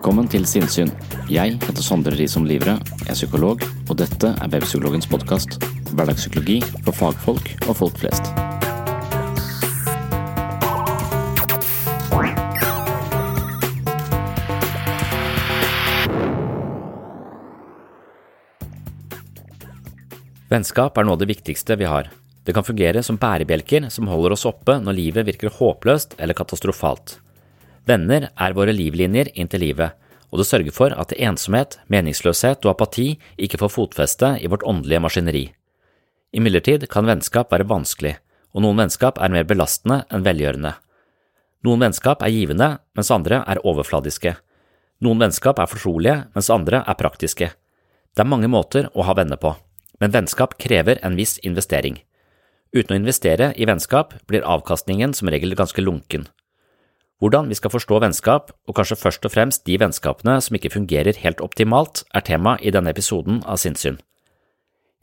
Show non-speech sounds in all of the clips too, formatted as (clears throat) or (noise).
Velkommen til Sinnsyn. Jeg heter Sondre Risom Livre, er psykolog, og dette er Webpsykologens podkast. Hverdagspsykologi for fagfolk og folk flest. Vennskap er noe av det viktigste vi har. Det kan fungere som bærebjelker som holder oss oppe når livet virker håpløst eller katastrofalt. Venner er våre livlinjer inn til livet, og det sørger for at ensomhet, meningsløshet og apati ikke får fotfeste i vårt åndelige maskineri. Imidlertid kan vennskap være vanskelig, og noen vennskap er mer belastende enn velgjørende. Noen vennskap er givende, mens andre er overfladiske. Noen vennskap er fortrolige, mens andre er praktiske. Det er mange måter å ha venner på, men vennskap krever en viss investering. Uten å investere i vennskap blir avkastningen som regel ganske lunken. Hvordan vi skal forstå vennskap, og kanskje først og fremst de vennskapene som ikke fungerer helt optimalt, er tema i denne episoden av Sinnssyn.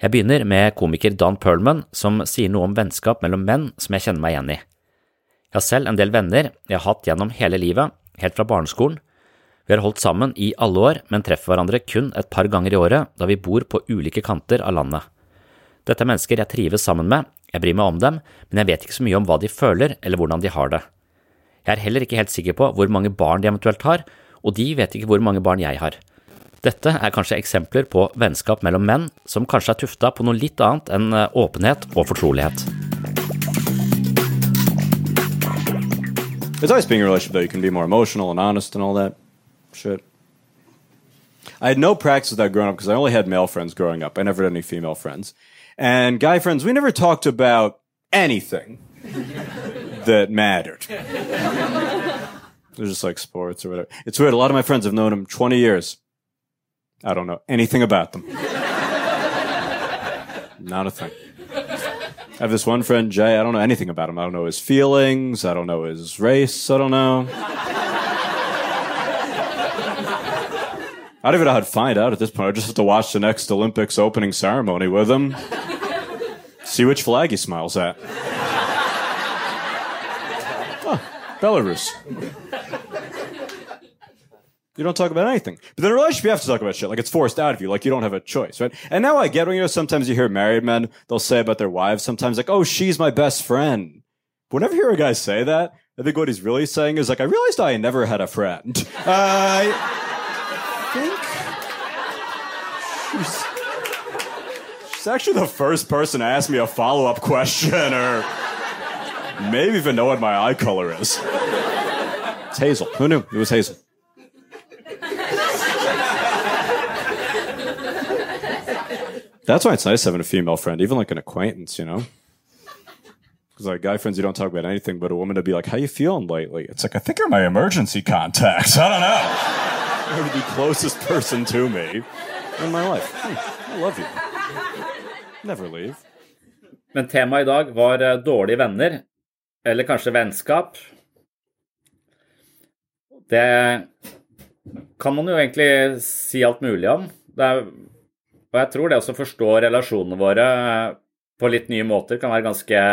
Jeg begynner med komiker Don Perlman, som sier noe om vennskap mellom menn som jeg kjenner meg igjen i. Jeg har selv en del venner jeg har hatt gjennom hele livet, helt fra barneskolen. Vi har holdt sammen i alle år, men treffer hverandre kun et par ganger i året, da vi bor på ulike kanter av landet. Dette er mennesker jeg trives sammen med, jeg bryr meg om dem, men jeg vet ikke så mye om hva de føler eller hvordan de har det. Jeg er heller ikke helt sikker på hvor mange barn de eventuelt har, og de vet ikke hvor mange barn jeg har. Dette er kanskje eksempler på vennskap mellom menn som kanskje er tufta på noe litt annet enn åpenhet og fortrolighet. It's nice being in a relationship though. You can be more emotional and honest and all that shit. I had no practice with that growing up because I only had male friends growing up. I never had any female friends. And guy friends, we never talked about anything that mattered. They're just like sports or whatever. It's weird. A lot of my friends have known him 20 years. I don't know anything about them. Not a thing. I have this one friend, Jay. I don't know anything about him. I don't know his feelings. I don't know his race. I don't know. I don't even know how to find out at this point. I just have to watch the next Olympics opening ceremony with him. See which flag he smiles at. Oh, Belarus. You don't talk about anything. But then in a relationship, you have to talk about shit. Like it's forced out of you. Like you don't have a choice, right? And now I get when you know sometimes you hear married men, they'll say about their wives sometimes like, oh, she's my best friend. But whenever you hear a guy say that, I think what he's really saying is like, I realized I never had a friend. Uh, I think she's, she's actually the first person to ask me a follow up question or maybe even know what my eye color is. It's Hazel. Who knew? It was Hazel. That's why it's nice having a female friend, even like an acquaintance, you know? Because like guy friends, you don't talk about anything, but a woman to be like, "How you feeling lately?" It's like I think you're my emergency contact. I don't know. (laughs) You're the closest person to me in my life. Hmm, I love you. Never leave. Men temaet i dag var eh, dårlige venner, eller kanskje vennskap. Det kan man jo egentlig si alt mulig om. Er Og jeg tror det å forstå relasjonene våre på litt nye måter kan være ganske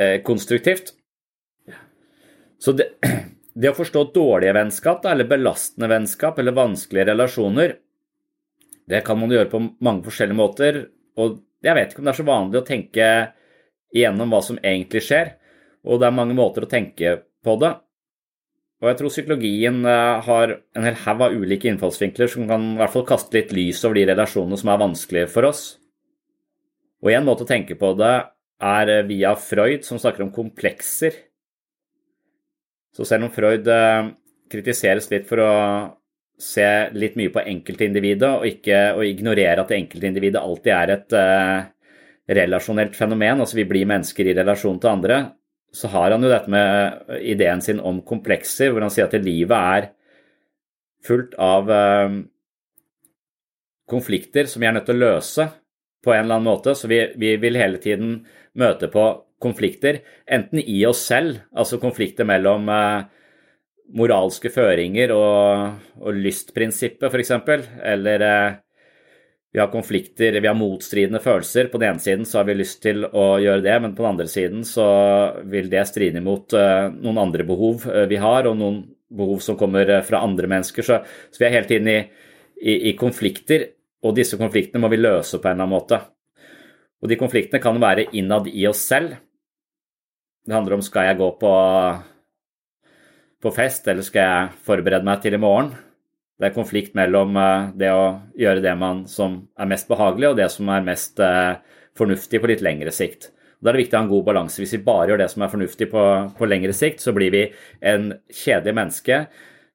eh, konstruktivt. Så det, (clears throat) det, å forstå dårlige vennskap, eller belastende vennskap, eller vanskelige relasjoner, det kan man gjøre på mange forskjellige måter. Og jeg vet ikke om det er så vanlig å tenke igjennom hva som egentlig skjer. Og det er mange måter å tenke på det. Og jeg tror psykologien eh, har en hel haug av ulike innfallsvinkler som kan i hvert fall kaste litt lys over de relasjonene som er vanskelige for oss. Og en måte å tenke på det er eh, via Freud, som snakker om komplekser. Så selv om Freud eh, kritiseres litt for å se litt mye på enkeltindividet og ikke og ignorere at det enkeltindividet alltid er et relasjonelt fenomen, altså vi blir mennesker i relasjon til andre, så har han jo dette med ideen sin om komplekser, hvor han sier at livet er fullt av uh, konflikter som vi er nødt til å løse på en eller annen måte. Så vi, vi vil hele tiden møte på konflikter, enten i oss selv, altså konflikter mellom eh, moralske føringer og, og lystprinsippet, f.eks., eller eh, vi har konflikter, vi har motstridende følelser. På den ene siden så har vi lyst til å gjøre det, men på den andre siden så vil det stride imot uh, noen andre behov uh, vi har, og noen behov som kommer uh, fra andre mennesker. Så, så, vi er hele tiden i, i, i konflikter. Og disse konfliktene må vi løse på en eller annen måte. Og de konfliktene kan være innad i oss selv. Det handler om skal jeg gå på, på fest, eller skal jeg forberede meg til i morgen? Det er konflikt mellom eh, det å gjøre det man som er mest behagelig, og det som er mest eh, fornuftig på litt lengre sikt. Da er det viktig å ha en god balanse. Hvis vi bare gjør det som er fornuftig på, på lengre sikt, så blir vi en kjedelig menneske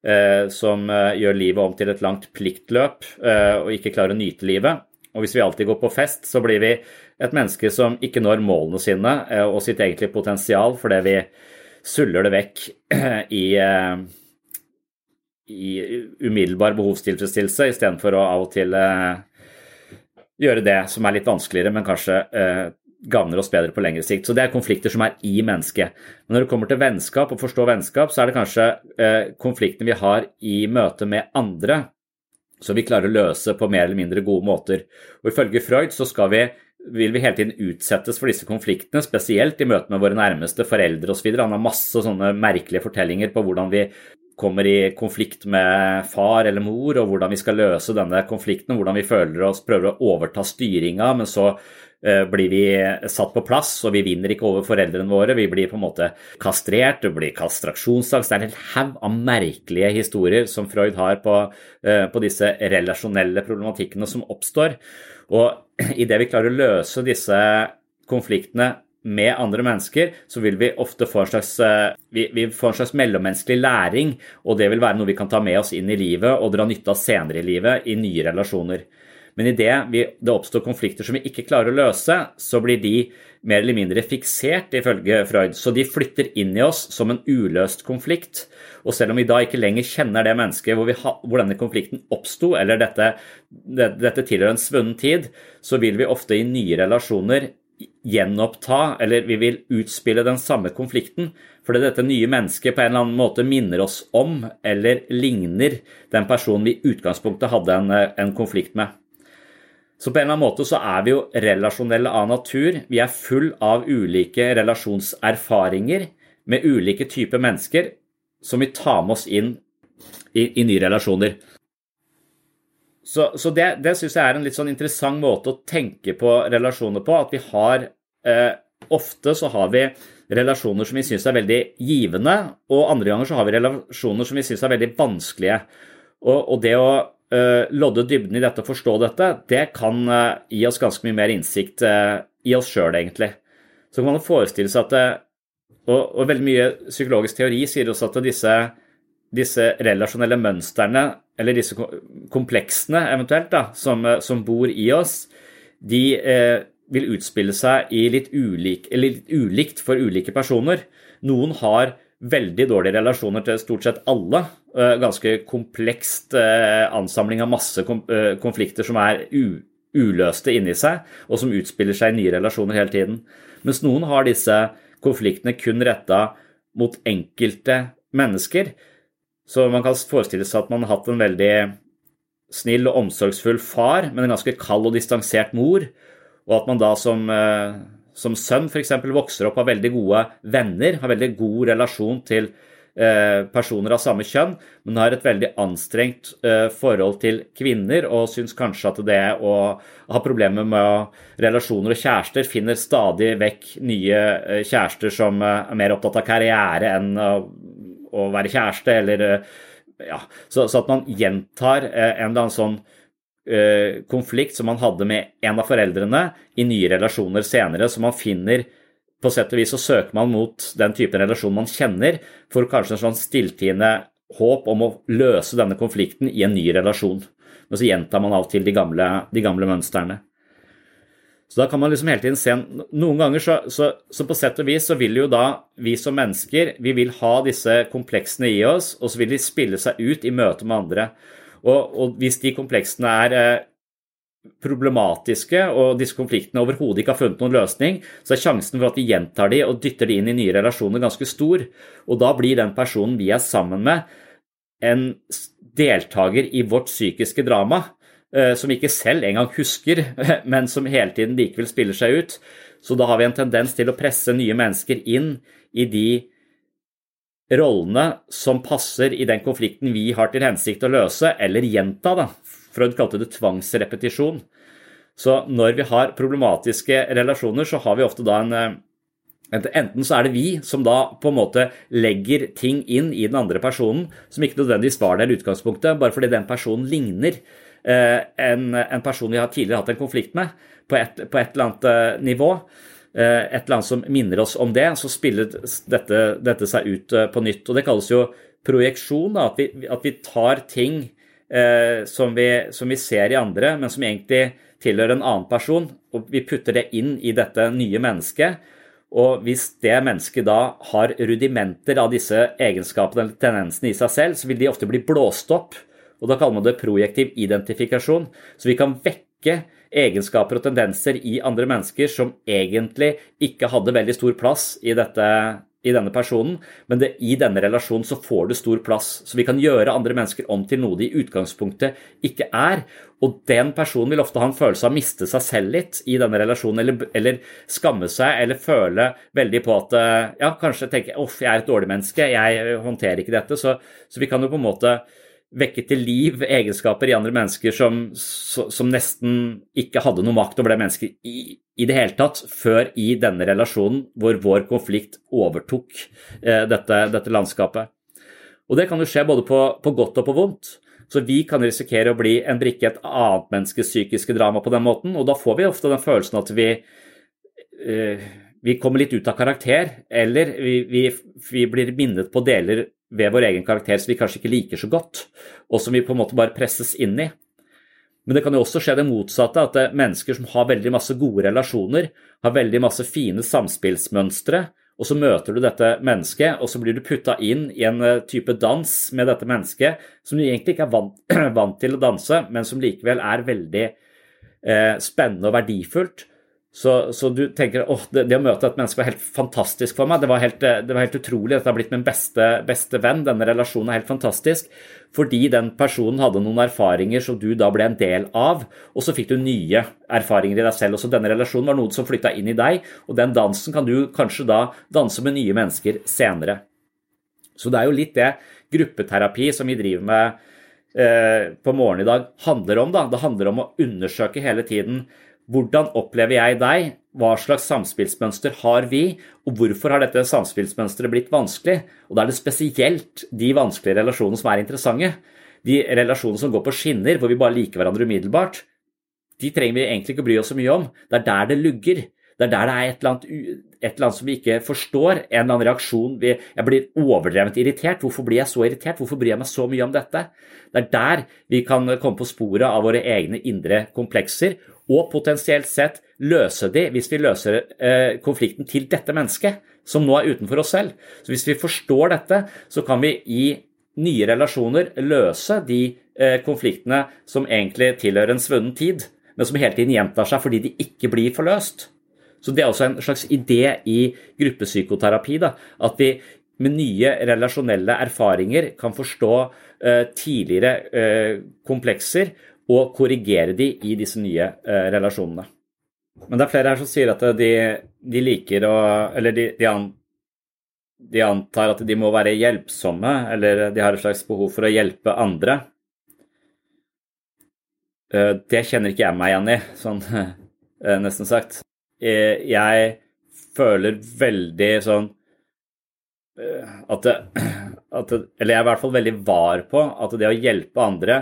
Eh, som eh, gjør livet om til et langt pliktløp eh, og ikke klarer å nyte livet. Og hvis vi alltid går på fest, så blir vi et menneske som ikke når målene sine og sitt egentlige potensial fordi vi suller det vekk (clears throat) i, i umiddelbar behovstilfredsstillelse istedenfor å av og til gjøre det som er litt vanskeligere, men kanskje gagner oss bedre på lengre sikt. Så det er konflikter som er i mennesket. Men når det kommer til vennskap og forstå vennskap, så er det kanskje eh, konfliktene vi har i møte med andre, som vi klarer å løse på mer eller mindre gode måter. Og Ifølge Freud så skal vi, vil vi hele tiden utsettes for disse konfliktene, spesielt i møte med våre nærmeste, foreldre osv. Han har masse sånne merkelige fortellinger på hvordan vi kommer i konflikt med far eller mor, og hvordan vi skal løse denne konflikten, hvordan vi føler oss, prøver å overta styringa, men så Eh, blir vi satt på plass, og vi vinner ikke over foreldrene våre. Vi blir på en måte kastrert, det blir kastraksjonsangst. Det er en hel haug av merkelige historier som Freud har på, eh, på disse relasjonelle problematikkene som oppstår. Og (clears throat) idet vi klarer å løse disse konfliktene med andre mennesker, så vil vi ofte få en slags, eh, vi, vi får en slags mellommenneskelig læring, og det vil være noe vi kan ta med oss inn i livet og dra nytte av senere i livet i nye relasjoner. Men idet det oppstår konflikter som vi ikke klarer å løse, så blir de mer eller mindre fiksert, ifølge Freud. Så de flytter inn i oss som en uløst konflikt. Og selv om vi da ikke lenger kjenner det mennesket hvor, ha, hvor denne konflikten oppsto, eller dette, det, dette tilhører en svunnen tid, så vil vi ofte i nye relasjoner gjenoppta, eller vi vil utspille den samme konflikten. Fordi dette nye mennesket på en eller annen måte minner oss om, eller ligner, den personen vi i utgangspunktet hadde en, en konflikt med. Så på en eller annen måte så er vi jo relasjonelle av natur. Vi er full av ulike relasjonserfaringer med ulike typer mennesker som vi tar med oss inn i, i nye relasjoner. Så, så det, det syns jeg er en litt sånn interessant måte å tenke på relasjoner på. At vi har eh, Ofte så har vi relasjoner som vi syns er veldig givende, og andre ganger så har vi relasjoner som vi syns er veldig vanskelige. Og, og det å eh, lodde dybden i dette og forstå dette, det kan eh, gi oss ganske mye mer innsikt uh, i oss sjøl, egentlig. Så kan man forestille seg at og, og, veldig mye psykologisk teori sier også at disse, disse relasjonelle mønstrene, eller disse kompleksene eventuelt, da, som, som bor i oss, de vil utspille seg i litt, ulik, litt ulikt for ulike personer. Noen har veldig dårlige relasjoner til stort sett alle. Eh, ganske komplekst eh, ansamling av masse eh, konflikter som er uløste inni seg, og som utspiller seg i nye relasjoner hele tiden. Mens noen har disse konfliktene kun retta mot enkelte mennesker. Så man kan forestille seg at man har hatt en veldig snill og omsorgsfull far, men en ganske kald og distansert mor. Og at man da som, eh, som sønn f.eks. vokser opp, har veldig gode venner, har veldig god relasjon til eh, personer av samme kjønn, men har et veldig anstrengt eh, forhold til kvinner og syns kanskje at det å ha problemer med relasjoner og kjærester, finner stadig vekk nye kjærester som er mer opptatt av karriere enn å være kjæreste, eller ja, så, så, at man gjentar en eller annen sånn Eh, konflikt som man hadde med en av foreldrene i nye relasjoner senere, så man finner på sett og vis så søker man mot den typen relasjon man kjenner, for kanskje en sånn stilltiende håp om å løse denne konflikten i en ny relasjon. Men så gjentar man av og til de gamle, de gamle mønstrene. Så da kan man liksom hele tiden se Noen ganger så, så, så, på sett og vis så vil jo da vi som mennesker vi vil ha disse kompleksene i oss, og så vil de spille seg ut i møte med andre. Og, og hvis de kompleksene er eh, problematiske, og disse konfliktene overhodet ikke har funnet noen løsning, så er sjansen for at de gjentar de og dytter de inn i nye relasjoner, ganske stor. Og da blir den personen vi er sammen med, en deltaker i vårt psykiske drama, som ikke selv engang husker, (laughs) men som hele tiden likevel spiller seg ut. Så da har vi en tendens til å presse nye mennesker inn i de rollene som passer i den konflikten vi har til hensikt å løse, eller gjenta. da. Freud kalte det tvangsrepetisjon. Så når vi har problematiske relasjoner, så har vi ofte da en eh, Enten så er det vi som da på en måte legger ting inn i den andre personen som ikke nødvendigvis var der i utgangspunktet, bare fordi den personen ligner eh, en, en person vi har tidligere hatt en konflikt med på et, på et eller annet eh, nivå. Eh, et eller annet som minner oss om det, så spiller dette, dette seg ut eh, på nytt. Og Det kalles jo projeksjon, at vi, at, vi, tar ting eh, som, vi, som, vi, ser i andre, men som egentlig tilhører en annen person, og vi putter det inn i dette nye mennesket. Og hvis det mennesket da har rudimenter av disse egenskapene eller tendensene i seg selv, så vil de ofte bli blåst opp. Og da kaller man det projektiv identifikasjon. Så vi kan vekke egenskaper og tendenser i andre mennesker som egentlig ikke hadde veldig stor plass i, dette, i denne personen, men det, i denne relasjonen så får du stor plass. Så vi kan gjøre andre mennesker om til noe de i utgangspunktet ikke er. Og den personen vil ofte ha en følelse av å miste seg selv litt i denne relasjonen, eller, eller skamme seg, eller føle veldig på at ja, kanskje tenke uff, jeg er et dårlig menneske, jeg håndterer ikke dette. Så, så vi kan jo på en måte vekke til liv egenskaper i andre mennesker som, som, nesten ikke hadde noe makt over det mennesket i, i, det hele tatt, før i denne relasjonen hvor vår konflikt overtok eh, dette, dette, landskapet. Og Det kan jo skje både på, på, godt og på vondt. Så vi kan risikere å bli en brikke i et annet menneskes psykiske drama på den måten, og da får vi ofte den følelsen at vi eh, vi kommer litt ut av karakter, eller vi, vi, vi blir minnet på deler ved vår egen karakter som vi kanskje ikke liker så godt, og som vi på en måte bare presses inn i. Men det kan jo også skje det motsatte, at er mennesker som har veldig masse gode relasjoner, har veldig masse fine samspillsmønstre, og så møter du dette mennesket, og så blir du putta inn i en eh, type dans med dette mennesket som du egentlig ikke er vant, (clears throat) vant til å danse, men som likevel er veldig eh, spennende og verdifullt. Så, så, du tenker åh, det, det, å møte et menneske var helt fantastisk for meg. Det var helt, det var helt utrolig. Dette har blitt min beste, beste, venn. Denne relasjonen er helt fantastisk. Fordi den personen hadde noen erfaringer som du da ble en del av, og så fikk du nye erfaringer i deg selv. Og så denne relasjonen var noe som flytta inn i deg, og den dansen kan du kanskje da danse med nye mennesker senere. Så det er jo litt det gruppeterapi som vi driver med eh, på morgenen i dag, handler om. da. Det handler om å undersøke hele tiden hvordan opplever jeg deg? Hva slags samspillsmønster har vi? Og hvorfor har dette samspillsmønsteret blitt vanskelig? Og da er det spesielt de vanskelige relasjonene som er interessante. De relasjonene som går på skinner, hvor vi bare liker hverandre umiddelbart, de trenger vi egentlig ikke bry oss så mye om. Det er der det lugger. Det er der det er et eller annet, et eller annet som vi ikke forstår. En eller annen reaksjon. Jeg blir overdrevent irritert. Hvorfor blir jeg så irritert? Hvorfor bryr jeg meg så mye om dette? Det er der vi kan komme på sporet av våre egne indre komplekser, og potensielt sett løse de hvis vi løser eh, konflikten til dette mennesket, som nå er utenfor oss selv. Så Hvis vi forstår dette, så kan vi i nye relasjoner løse de eh, konfliktene som egentlig tilhører en svunnen tid, men som hele tiden gjentar seg fordi de ikke blir forløst. Så Det er også en slags idé i gruppepsykoterapi. Da, at vi med nye relasjonelle erfaringer kan forstå uh, tidligere uh, komplekser og korrigere de i disse nye eh, relasjonene. Men det er flere her som sier at de, de liker å Eller de, de, an, de, antar at de må være hjelpsomme, eller de har et slags behov for å hjelpe andre. Det kjenner ikke jeg meg igjen i, sånn (laughs) nesten sagt. Jeg føler veldig sånn Eh, at, (clears throat) at Eller jeg er i hvert fall veldig var på at det å hjelpe andre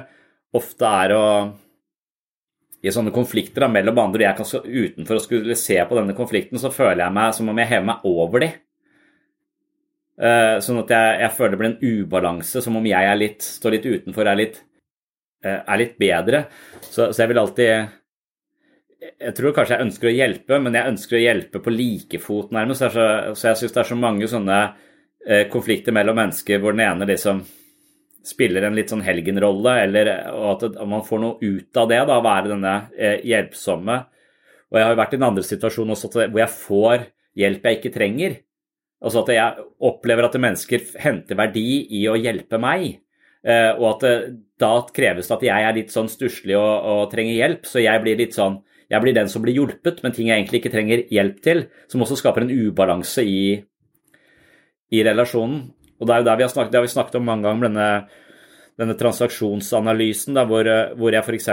ofte er å I sånne konflikter da, mellom andre, og jeg kan stå utenfor og skulle se på denne konflikten, så føler jeg meg som om jeg hever meg over de. Uh, sånn at jeg, jeg, føler det blir en ubalanse, som om jeg litt, står litt utenfor, er litt, uh, er litt bedre. Så, så, jeg vil alltid Jeg tror kanskje jeg ønsker å hjelpe, men jeg ønsker å hjelpe på like fot, nærmest. Så, så jeg syns det er så mange sånne uh, konflikter mellom mennesker hvor den ene liksom spiller en litt sånn helgenrolle, eller at man får noe ut av det, da, være denne eh, hjelpsomme. Og jeg har jo vært i en andre situasjon også hvor jeg får hjelp jeg ikke trenger. Altså at jeg opplever at mennesker henter verdi i å hjelpe meg. Eh, og at det, da kreves det at jeg er litt sånn stusslig og, og, trenger hjelp. Så jeg blir litt sånn Jeg blir den som blir hjulpet, men ting jeg egentlig ikke trenger hjelp til. Som også skaper en ubalanse i, i relasjonen. Og det er jo der vi har snakket, har vi snakket om mange ganger, denne, denne transaksjonsanalysen, der, hvor, hvor jeg f.eks.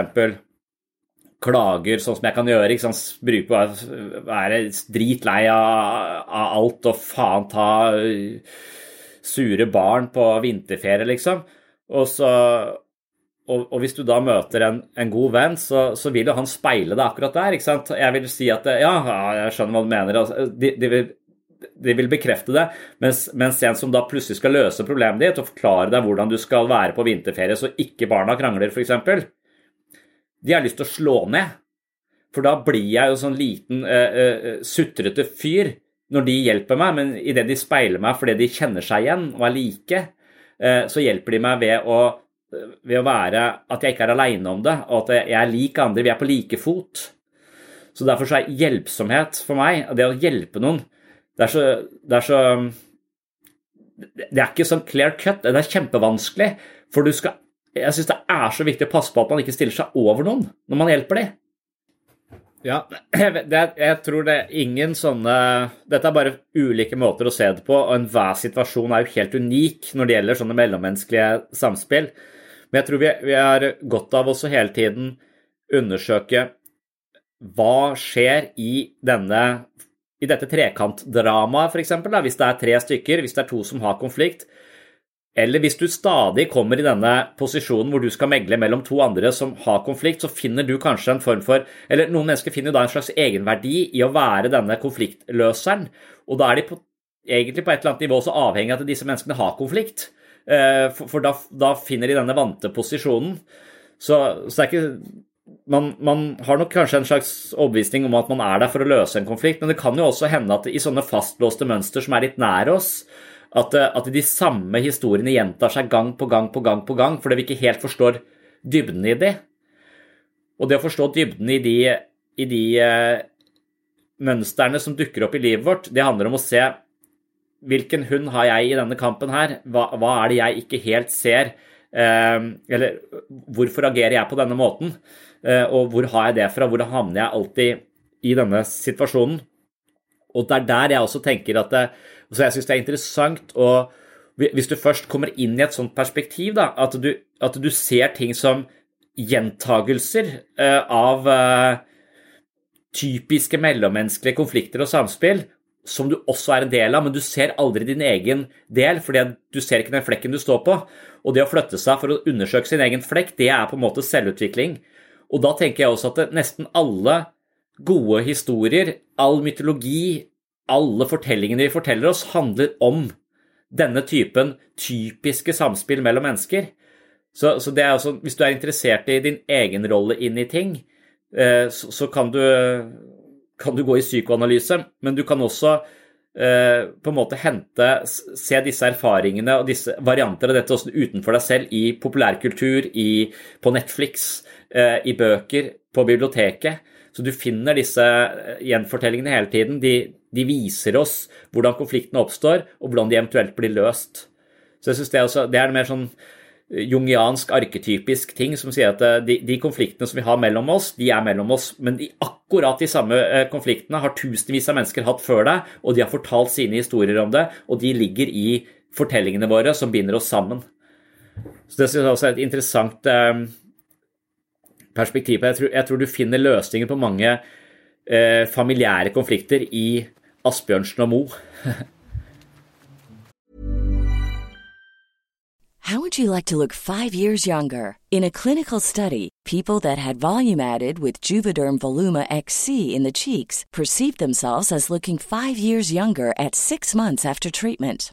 klager sånn som jeg kan gjøre. ikke sant, Bruke være dritlei av, av, alt og faen ta sure barn på vinterferie, liksom. Og så og, hvis du da møter en, en god venn, så, så, vil jo han speile deg akkurat der. ikke sant? Jeg vil si at ja, jeg skjønner hva du mener. Altså, de, de vil de vil bekrefte det, mens, mens, en som da plutselig skal løse problemet ditt og forklare deg hvordan du skal være på vinterferie så ikke barna krangler, f.eks., de har lyst til å slå ned. For da blir jeg jo sånn liten uh, uh, sutrete fyr når de hjelper meg, men idet de speiler meg fordi de kjenner seg igjen og er like, uh, så hjelper de meg ved å, ved å være at jeg ikke er aleine om det, og at jeg er lik andre. Vi er på like fot. Så derfor så er hjelpsomhet for meg, det å hjelpe noen, det er så, det er så Det er ikke sånn clear cut. Det er kjempevanskelig. For skal Jeg syns det er så viktig å passe på at man ikke stiller seg over noen når man hjelper dem. Ja, (clears throat) det, jeg tror det er ingen sånne Dette er bare ulike måter å se det på, og enhver situasjon er jo helt unik når det gjelder sånne mellommenneskelige samspill. Men jeg tror vi, vi har godt av også hele tiden undersøke hva skjer i denne i dette trekantdramaet, f.eks., hvis det er tre stykker, hvis det er to som har konflikt, eller hvis du stadig kommer i denne posisjonen hvor du skal megle mellom to andre som har konflikt, så finner du kanskje en form for Eller noen mennesker finner da en slags egenverdi i å være denne konfliktløseren. Og da er de på, egentlig på et eller annet nivå så avhengig av at disse menneskene har konflikt. Eh, for, da, da, finner de denne vante posisjonen. Så, så det er ikke man, man, har nok kanskje en slags overbevisning om at man er der for å løse en konflikt, men det kan jo også hende at i sånne fastlåste mønster som er litt nær oss, at, eh, at de samme historiene gjentar seg gang på gang på gang på gang fordi vi ikke helt forstår dybden i de. Og det å forstå dybden i de, i de eh, mønstrene som dukker opp i livet vårt, det handler om å se hvilken hund har jeg i denne kampen her, hva, hva er det jeg ikke helt ser, eh, eller hvorfor agerer jeg på denne måten? Eh, og hvor har jeg det fra? Hvor havner jeg alltid i denne situasjonen? Og det er der jeg også tenker at det, så jeg syns det er interessant å Hvis du først kommer inn i et sånt perspektiv, da, at du, at du ser ting som gjentagelser uh, av typiske mellommenneskelige konflikter og samspill, som du også er en del av, men du ser aldri din egen del, fordi du ser ikke den flekken du står på. Og det å flytte seg for å undersøke sin egen flekk, det er på en måte selvutvikling. Og da tenker jeg også at nesten alle gode historier, all mytologi, alle fortellingene vi forteller oss, handler om denne typen typiske samspill mellom mennesker. Så, så også, hvis du er interessert i din egen rolle inn i ting, eh, så, så kan, du, kan, du, gå i psykoanalyse, men du kan også eh, på en måte hente, se disse erfaringene og disse varianter av dette også utenfor deg selv i populærkultur, på Netflix. Eh, i bøker på biblioteket. Så du finner disse eh, gjenfortellingene hele tiden. De, de viser oss hvordan konfliktene oppstår, og hvordan de eventuelt blir løst. Så jeg synes Det, også, det er en mer sånn jungiansk, arketypisk ting som sier at de, de, konfliktene som vi har mellom oss, de er mellom oss. Men de, akkurat de samme konfliktene har tusenvis av mennesker hatt før deg, og de har fortalt sine historier om det, og de ligger i fortellingene våre som binder oss sammen. Så Det synes jeg også er et interessant perspektiv. Jeg tror, jeg tror du finner løsninger på mange eh, familiære konflikter i Asbjørnsen og Moe. (laughs) How would you like to look five years younger? In a clinical study, people that had volume added with Juvederm Voluma XC in the cheeks perceived themselves as looking five years younger at six months after treatment.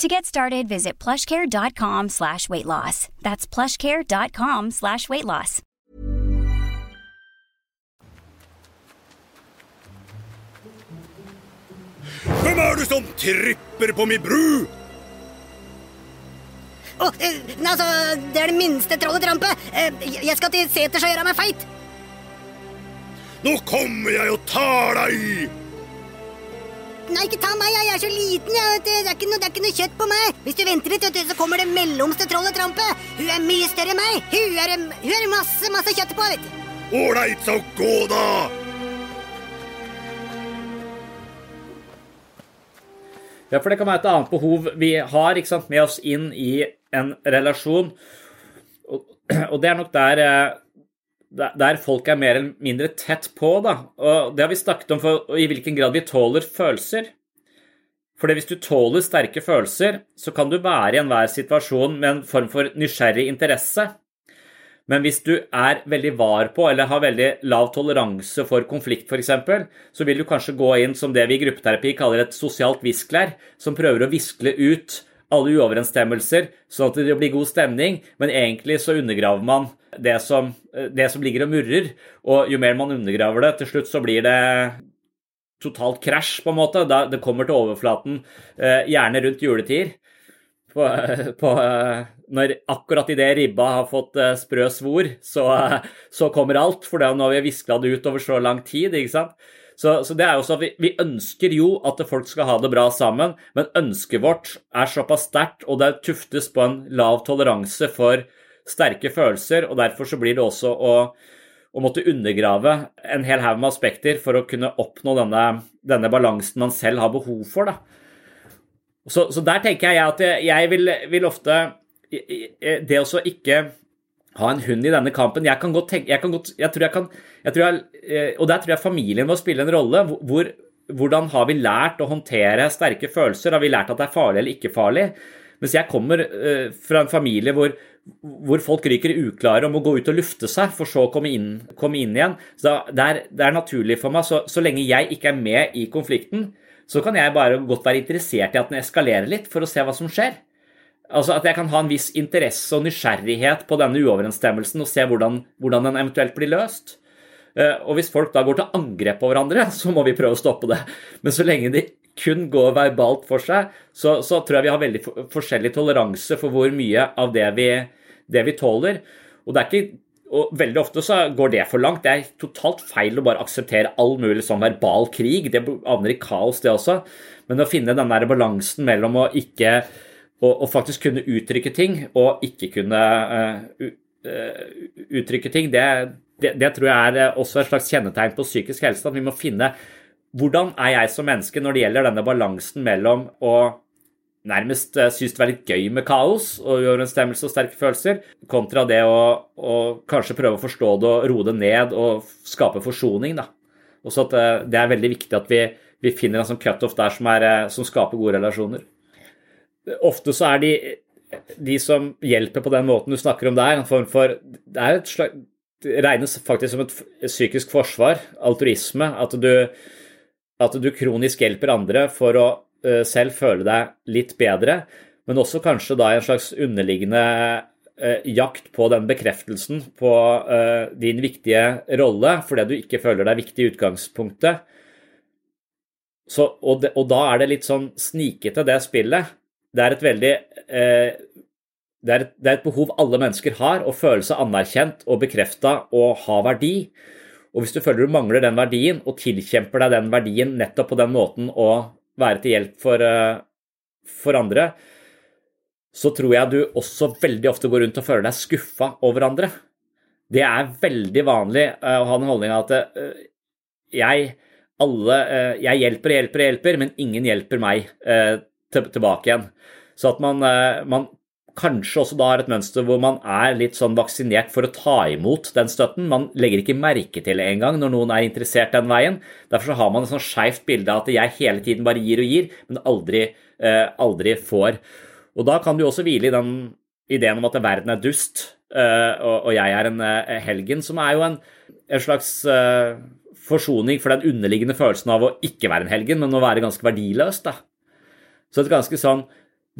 To get started, visit plushcare.com slash weight loss. That's plushcare.com slash weight loss. Hvem er det som tripper på min bru? Å, eh, nei, altså, det er det minste trollet trampe. Eh, jeg skal til seters og gjøre meg feit. Nå kommer jeg og tar deg! Nei, ikke ta meg, jeg er så liten. Jeg, vet det, er ikke noe, det er ikke noe kjøtt på meg. Hvis du venter litt, vet du, så kommer det mellomste trollet trampe. Hun er mye større enn meg. Hun er, hun er masse, masse kjøtt på, vet du. Ålreit, så gå, da! Ja, for det kan være et annet behov vi har ikke sant, med oss inn i en relasjon. Og, (clears throat) og det er nok der, eh, der folk er mer eller mindre tett på. Da. Og det har vi snakket om for i hvilken grad vi tåler følelser. For hvis du tåler sterke følelser, så kan du være i enhver situasjon med en form for nysgjerrig interesse. Men hvis du er veldig var på eller har veldig lav toleranse for konflikt f.eks., så vil du kanskje gå inn som det vi i gruppeterapi kaller et sosialt visklær, som prøver å viskle ut alle uoverensstemmelser, sånn at det blir god stemning, men egentlig så undergraver man det som, det som ligger og murrer. Og jo mer man undergraver det, til slutt så blir det totalt krasj, på en måte. det kommer til overflaten, eh, gjerne rundt juletider. På, på, når akkurat idet ribba har fått uh, sprø svor, så, så, kommer alt. For nå har vi viskla det ut over så lang tid. ikke sant? Så, så det er jo at vi, vi, ønsker jo at folk skal ha det bra sammen, men ønsket vårt er såpass sterkt, og det tuftes på en lav toleranse for sterke følelser, og derfor så blir det også å, å måtte undergrave en hel haug med aspekter for å kunne oppnå denne, denne balansen man selv har behov for. Så, så, der tenker jeg at jeg vil, vil ofte Det å ikke ha en hund i denne kampen Jeg kan godt tenke jeg, godt, jeg tror jeg kan jeg tror eh, Og der tror jeg familien må spille en rolle. Hvor, hvordan har vi lært å håndtere sterke følelser? Har vi lært at det er farlig eller ikke farlig? Mens jeg kommer uh, fra en familie hvor, hvor, folk ryker uklare om å gå ut og lufte seg, for så å komme inn, komme inn igjen. Så det er, det er naturlig for meg, så, så lenge jeg ikke er med i konflikten, så kan jeg bare godt være interessert i at den eskalerer litt, for å se hva som skjer. Altså At jeg kan ha en viss interesse og nysgjerrighet på denne uoverensstemmelsen og se hvordan, hvordan den eventuelt blir løst. Eh, og hvis folk da går til angrep på hverandre, (laughs) så må vi prøve å stoppe det. Men så lenge de kun går verbalt for seg, så, så tror jeg vi har veldig forskjellig toleranse for hvor mye av det vi, det vi tåler. Og det er ikke og Veldig ofte så går det for langt. Det er totalt feil å bare akseptere all mulig sånn verbal krig. Det havner i kaos, det også. Men å finne den der balansen mellom å ikke å, faktisk kunne uttrykke ting og ikke kunne uh, uh, uttrykke ting, det, det, det, tror jeg er også et slags kjennetegn på psykisk helse. At vi må finne hvordan er jeg som menneske når det gjelder denne balansen mellom å nærmest uh, synes det var litt gøy med kaos og uoverensstemmelse og sterke følelser, kontra det å, å, kanskje prøve å forstå det og roe det ned og skape forsoning. da. Også at uh, Det er veldig viktig at vi, vi finner en sånn cutoff der som, er, uh, som, skaper gode relasjoner. Ofte så er de, de som hjelper på den måten du snakker om der, en form for Det er et slags, det regnes faktisk som et psykisk forsvar, altruisme. At du, at du kronisk hjelper andre for å Eh, selv føle deg litt bedre, men også kanskje da en slags underliggende eh, jakt på den bekreftelsen på eh, din viktige rolle fordi du ikke føler deg viktig i utgangspunktet. Så, og, det, og, da er det litt sånn snikete, det spillet. Det er et veldig det, er et, det, er et, behov alle mennesker har, å føle seg anerkjent og bekrefta og ha verdi. Og hvis du føler du mangler den verdien, og tilkjemper deg den verdien nettopp på den måten å være til hjelp for, eh, for andre, så tror jeg du også veldig ofte går rundt og føler deg skuffa over andre. Det er veldig vanlig eh, å ha den holdninga at eh, jeg, alle, jeg hjelper og hjelper og hjelper, men ingen hjelper meg tilbake igjen. Så at man, man kanskje også da har et mønster hvor man er litt sånn vaksinert for å ta imot den støtten. Man legger ikke merke til det engang når noen er interessert den veien. Derfor så har man et sånn skeivt bilde av at jeg hele tiden bare gir og gir, men aldri, eh, aldri får. Og da kan du også hvile i den ideen om at verden er dust, eh, og, og, jeg er en eh, helgen, som er jo en, en slags eh, forsoning for den underliggende følelsen av å ikke være en helgen, men å være ganske verdiløs. da. Så et ganske sånn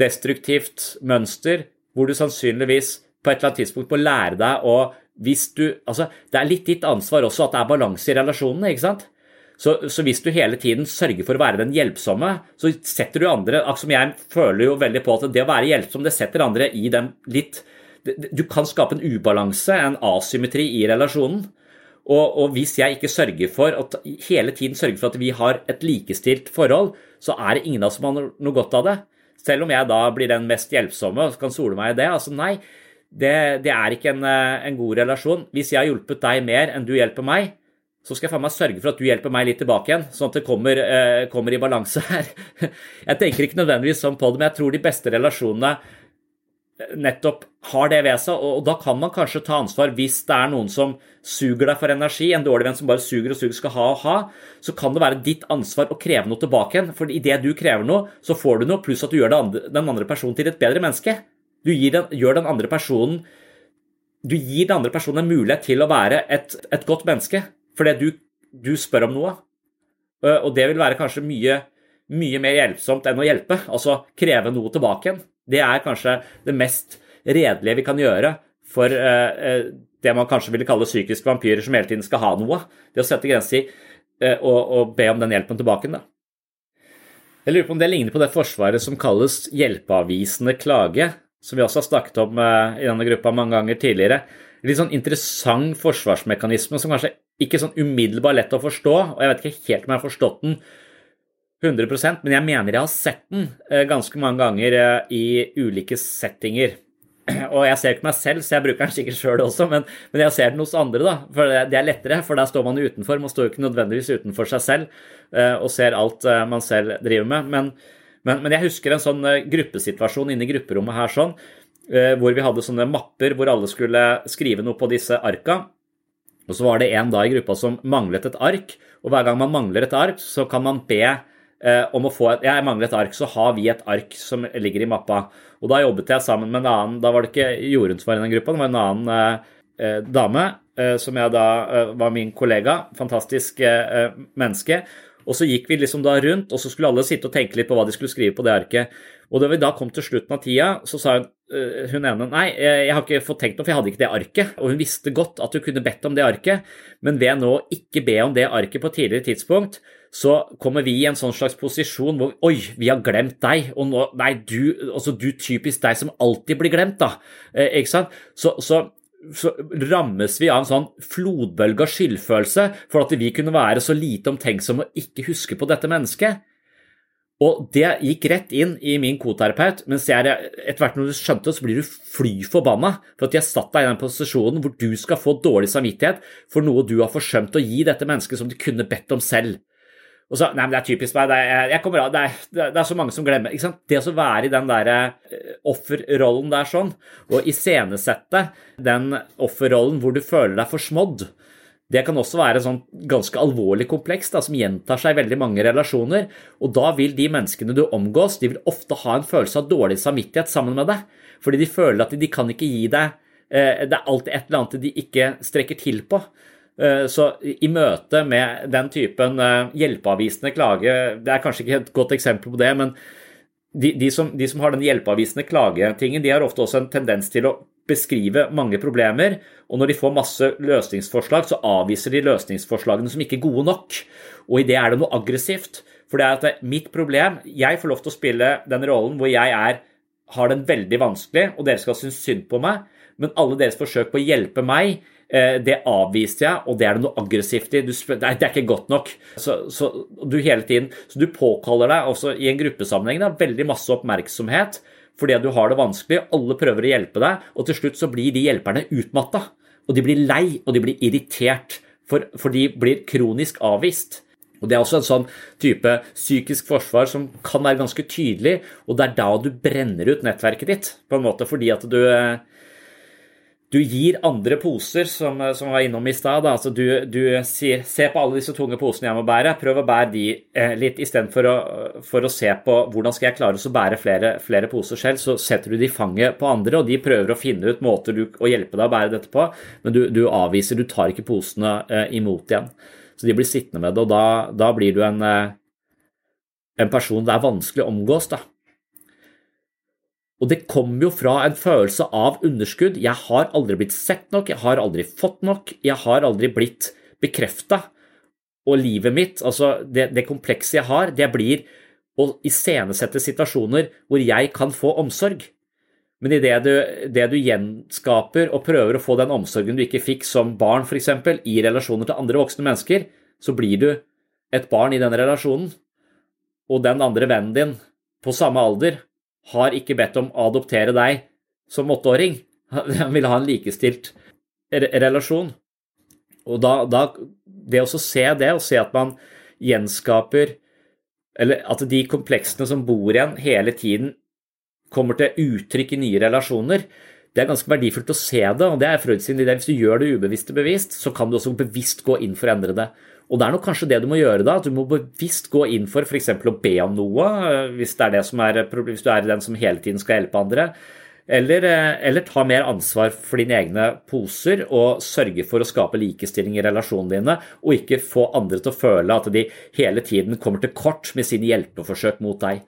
destruktivt mønster hvor du sannsynligvis på et eller annet tidspunkt må lære deg å hvis du, altså, Det er litt ditt ansvar også at det er balanse i relasjonene. ikke sant? Så, så, hvis du hele tiden sørger for å være den hjelpsomme, så setter du andre som Jeg føler jo veldig på at det å være hjelpsom, det setter andre i den litt Du kan skape en ubalanse, en asymmetri i relasjonen. Og, og, hvis jeg ikke sørger for at hele tiden sørger for at vi har et likestilt forhold, så er det ingen av oss som har noe godt av det. Selv om jeg da blir den mest hjelpsomme og kan sole meg i det. Altså nei, det, det er ikke en, eh, en, god relasjon. Hvis jeg har hjulpet deg mer enn du hjelper meg, så skal jeg faen meg sørge for at du hjelper meg litt tilbake igjen, sånn at det kommer, eh, kommer i balanse her. (laughs) Jeg tenker ikke nødvendigvis sånn på det, men jeg tror de beste relasjonene nettopp har det ved seg, og da kan man kanskje ta ansvar hvis det er noen som suger deg for energi, en dårlig venn som bare suger og suger skal ha og ha, så kan det være ditt ansvar å kreve noe tilbake igjen. For idet du krever noe, så får du noe, pluss at du gjør den andre personen til et bedre menneske. Du den, gjør den andre personen Du gir den andre personen en mulighet til å være et, et godt menneske fordi du, du spør om noe. Og det vil være kanskje mye, mye mer hjelpsomt enn å hjelpe, altså kreve noe tilbake igjen. Det er kanskje det mest redelige vi kan gjøre for uh, det man kanskje ville kalle psykiske vampyrer som hele tiden skal ha noe. Det å sette grenser uh, og, og, be om den hjelpen tilbake. Da. Jeg lurer på om det ligner på det forsvaret som kalles hjelpeavvisende klage, som vi også har snakket om i denne gruppa mange ganger tidligere. Litt sånn interessant forsvarsmekanisme som kanskje ikke sånn umiddelbart lett å forstå, og jeg vet ikke helt om jeg har forstått den 100% men jeg mener jeg har sett den eh, ganske mange ganger eh, i ulike settinger. (clears throat) Og jeg ser ikke meg selv, så jeg bruker den sikkert sjøl også, men, men, jeg ser den hos andre, da. For det er lettere, for der står man utenfor. Man står jo ikke nødvendigvis utenfor seg selv eh, og ser alt man selv driver med. Men, men, men jeg husker en sånn gruppesituasjon inne i grupperommet her sånn, hvor vi hadde sånne mapper hvor alle skulle skrive noe på disse arka. Og så var det en da i gruppa som manglet et ark, og hver gang man mangler et ark, så kan man be om å få et Jeg mangler et ark, så har vi et ark som ligger i mappa. Og da jobbet jeg sammen med en annen Da var det ikke Jorunn som var i den gruppa, det var en annen eh, eh, dame eh, som jeg da eh, var min kollega. Fantastisk eh, menneske. Og så gikk vi liksom da rundt, og så skulle alle sitte og tenke litt på hva de skulle skrive på det arket. Og da vi da kom til slutten av tida, så sa hun, hun ene nei, jeg har ikke fått tenkt noe, for jeg hadde ikke det arket. Og hun visste godt at hun kunne bedt om det arket, men ved nå å ikke be om det arket på et tidligere tidspunkt, så kommer vi i en sånn slags posisjon hvor Oi, vi har glemt deg. Og nå Nei, du, altså du typisk deg som alltid blir glemt, da. Eh, ikke sant? Så, så så rammes vi av en sånn flodbølge av skyldfølelse for at vi kunne være så lite omtenksomme og ikke huske på dette mennesket. Og det gikk rett inn i min koterapeut, mens jeg etter hvert når du skjønte det, så blir du fly forbanna for at jeg satt deg i den posisjonen hvor du skal få dårlig samvittighet for noe du har forsømt å gi dette mennesket som du kunne bedt om selv. Og så, nei, men Det er typisk meg. Det er, av, det er, det er så mange som glemmer. ikke sant? Det å være i den der eh, offerrollen der sånn, og iscenesette den offerrollen hvor du føler deg forsmådd, det kan også være sånn ganske alvorlig kompleks da, som gjentar seg i veldig mange relasjoner. Og da vil de menneskene du omgås, de vil ofte ha en følelse av dårlig samvittighet sammen med deg. Fordi de føler at de, de kan ikke gi deg eh, Det er alltid et eller annet de ikke strekker til på. Eh, så i møte med den typen eh, hjelpeavvisende klage Det er kanskje ikke et godt eksempel på det, men de, de, som, de som, har den hjelpeavvisende klagetingen, de har ofte også en tendens til å beskrive mange problemer, og når de får masse løsningsforslag, så avviser de løsningsforslagene som ikke er gode nok. Og i det er det noe aggressivt. For det er at det er mitt problem Jeg får lov til å spille den rollen hvor jeg er, har den veldig vanskelig, og dere skal synes synd på meg, men alle deres forsøk på å hjelpe meg Eh, det avviste jeg, og det er det noe aggressivt i. Du, det er ikke godt nok. Så, så, du hele tiden, så du påkaller deg også i en gruppesammenheng da, veldig masse oppmerksomhet fordi du har det vanskelig, alle prøver å hjelpe deg, og til slutt så blir de hjelperne utmatta. Og de blir lei, og de blir irritert, for, for de blir kronisk avvist. Og Det er også en sånn type psykisk forsvar som kan være ganske tydelig, og det er da du brenner ut nettverket ditt, på en måte, fordi at du eh, du gir andre poser, som, som var innom i stad. Altså du, du sier se på alle disse tunge posene jeg må bære, prøv å bære de eh, litt istedenfor å, for å se på hvordan skal jeg klare å bære flere, flere, poser selv. Så setter du de i fanget på andre, og de prøver å finne ut måter du, å hjelpe deg å bære dette på, men du, du avviser, du tar ikke posene eh, imot igjen. Så de blir sittende med det, og da, da blir du en, eh, en person det er vanskelig å omgås. da. Og det kommer jo fra en følelse av underskudd. Jeg har aldri blitt sett nok, jeg har aldri fått nok, jeg har aldri blitt bekrefta. Og livet mitt, altså det, det komplekse jeg har, det blir å iscenesette situasjoner hvor jeg kan få omsorg. Men i det du, det du gjenskaper og prøver å få den omsorgen du ikke fikk som barn, f.eks., i relasjoner til andre voksne mennesker, så blir du et barn i den relasjonen. Og den andre vennen din på samme alder har ikke bedt om å adoptere deg som åtteåring. Han ville ha en likestilt relasjon. Og da, da Det å se det, og se at man gjenskaper Eller at de kompleksene som bor igjen hele tiden, kommer til uttrykk i nye relasjoner, det er ganske verdifullt å se det. og det er Freud sin idé. Hvis du gjør det ubevisst og bevisst, så kan du også bevisst gå inn for å endre det. Og det er nok kanskje det du må gjøre da, at du må bevisst gå inn for f.eks. å be om noe, eh, hvis, det er det som er, hvis du er den som hele tiden skal hjelpe andre. Eller, eh, eller, ta mer ansvar for dine egne poser og sørge for å skape likestilling i relasjonene dine, og ikke få andre til å føle at de hele tiden kommer til kort med sine hjelpeforsøk mot deg.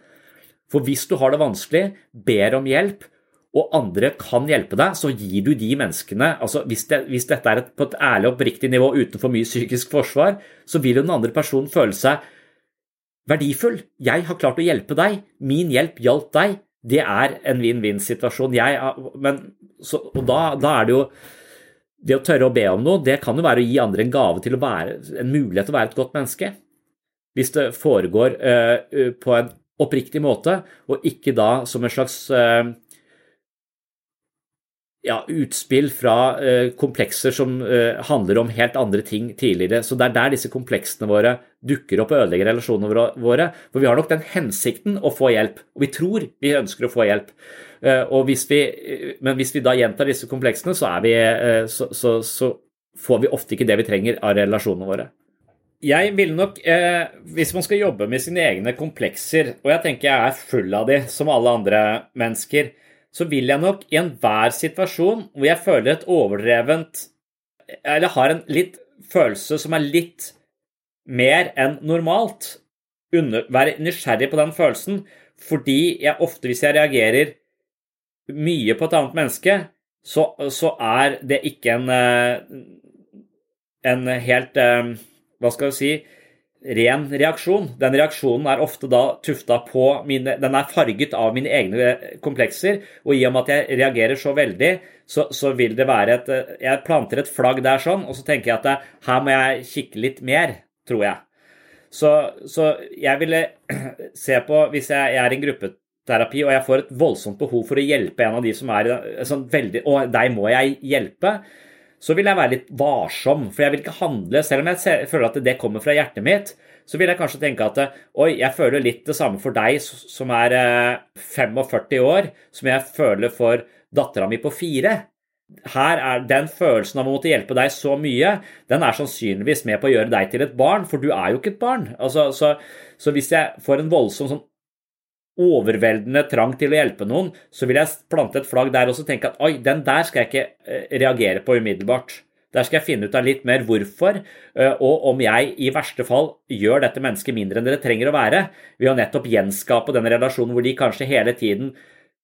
For hvis du har det vanskelig, ber om hjelp, og andre kan hjelpe deg, så gir du de menneskene altså Hvis, det, hvis dette er et, på et ærlig og oppriktig nivå uten for mye psykisk forsvar, så vil jo den andre personen føle seg verdifull. Jeg har klart å hjelpe deg. Min hjelp hjalp deg. Det er en vinn-vinn-situasjon. Og da, da, er det jo Det å tørre å be om noe, det kan jo være å gi andre en gave til å være en mulighet til å være et godt menneske. Hvis det foregår uh, på en oppriktig måte, og ikke da som en slags uh, ja, utspill fra uh, komplekser som uh, handler om helt andre ting tidligere. Så det er der disse kompleksene våre dukker opp og ødelegger relasjonene våre. For vi har nok den hensikten å få hjelp, og vi tror vi ønsker å få hjelp. Uh, hvis vi, men hvis vi da gjentar disse kompleksene, så, vi, så, så, så, får vi ofte ikke det vi trenger av relasjonene våre. Jeg vil nok, Hvis man skal jobbe med sine egne komplekser, og jeg tenker jeg er full av de som alle andre mennesker, så vil jeg nok i enhver situasjon hvor jeg føler et overdrevent Eller har en litt følelse som er litt mer enn normalt. Under, være nysgjerrig på den følelsen, fordi jeg ofte, hvis jeg reagerer mye på et annet menneske, så, så er det ikke en, en helt Hva skal vi si ren reaksjon. Den reaksjonen er ofte da tufta på mine Den er farget av mine egne komplekser. Og i og med at jeg reagerer så veldig, så, så vil det være et Jeg planter et flagg der sånn, og så tenker jeg at det, her må jeg kikke litt mer, tror jeg. Så, så jeg ville (clears throat) se på Hvis jeg, jeg er i en gruppeterapi og jeg får et voldsomt behov for å hjelpe en av de som er sånn veldig Og deg må jeg hjelpe så vil jeg være litt varsom. For jeg vil ikke handle, selv om jeg føler at det kommer fra hjertet mitt, så vil jeg kanskje tenke at oi, jeg føler litt det samme for deg som er 45 eh, år, som jeg føler for dattera mi på fire. Her er Den følelsen av å måtte hjelpe deg så mye, den er sannsynligvis med på å gjøre deg til et barn, for du er jo ikke et barn. Altså, så, så, hvis jeg får en voldsom sånn overveldende trang til å hjelpe noen, så vil jeg plante et flagg der og tenke at oi, den der skal jeg ikke eh, reagere på umiddelbart. Der skal jeg finne ut av litt mer hvorfor, eh, og om jeg i verste fall gjør dette mennesket mindre enn dere trenger å være, ved å nettopp gjenskape den relasjonen hvor de kanskje hele tiden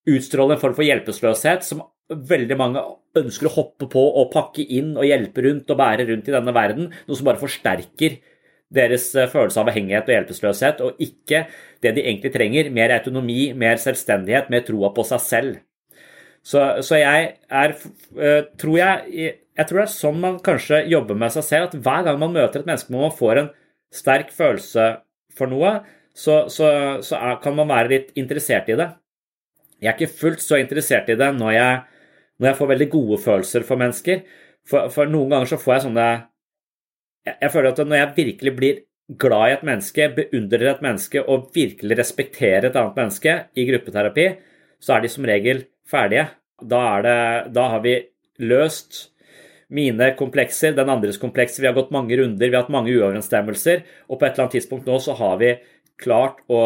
utstråler en form for hjelpeløshet som veldig mange ønsker å hoppe på og pakke inn og hjelpe rundt og bære rundt i denne verden, noe som bare forsterker deres eh, følelse av avhengighet og hjelpeløshet, og ikke det de egentlig trenger, mer autonomi, mer selvstendighet, mer troa på seg selv. Så, så, jeg er eh, tror jeg, jeg tror det er sånn man kanskje jobber med seg selv, at hver gang man møter et menneske hvor man får en sterk følelse for noe, så, så, så er, kan man være litt interessert i det. Jeg er ikke fullt så interessert i det når jeg, når jeg får veldig gode følelser for mennesker. For, for noen ganger så får jeg sånne jeg føler at når jeg virkelig blir glad i et menneske, beundrer et menneske og virkelig respekterer et annet menneske i gruppeterapi, så er de som regel ferdige. Da, det, da har vi løst mine komplekser, den andres komplekser. Vi har gått mange runder, vi har hatt mange uoverensstemmelser, og på et eller annet tidspunkt nå så har vi klart å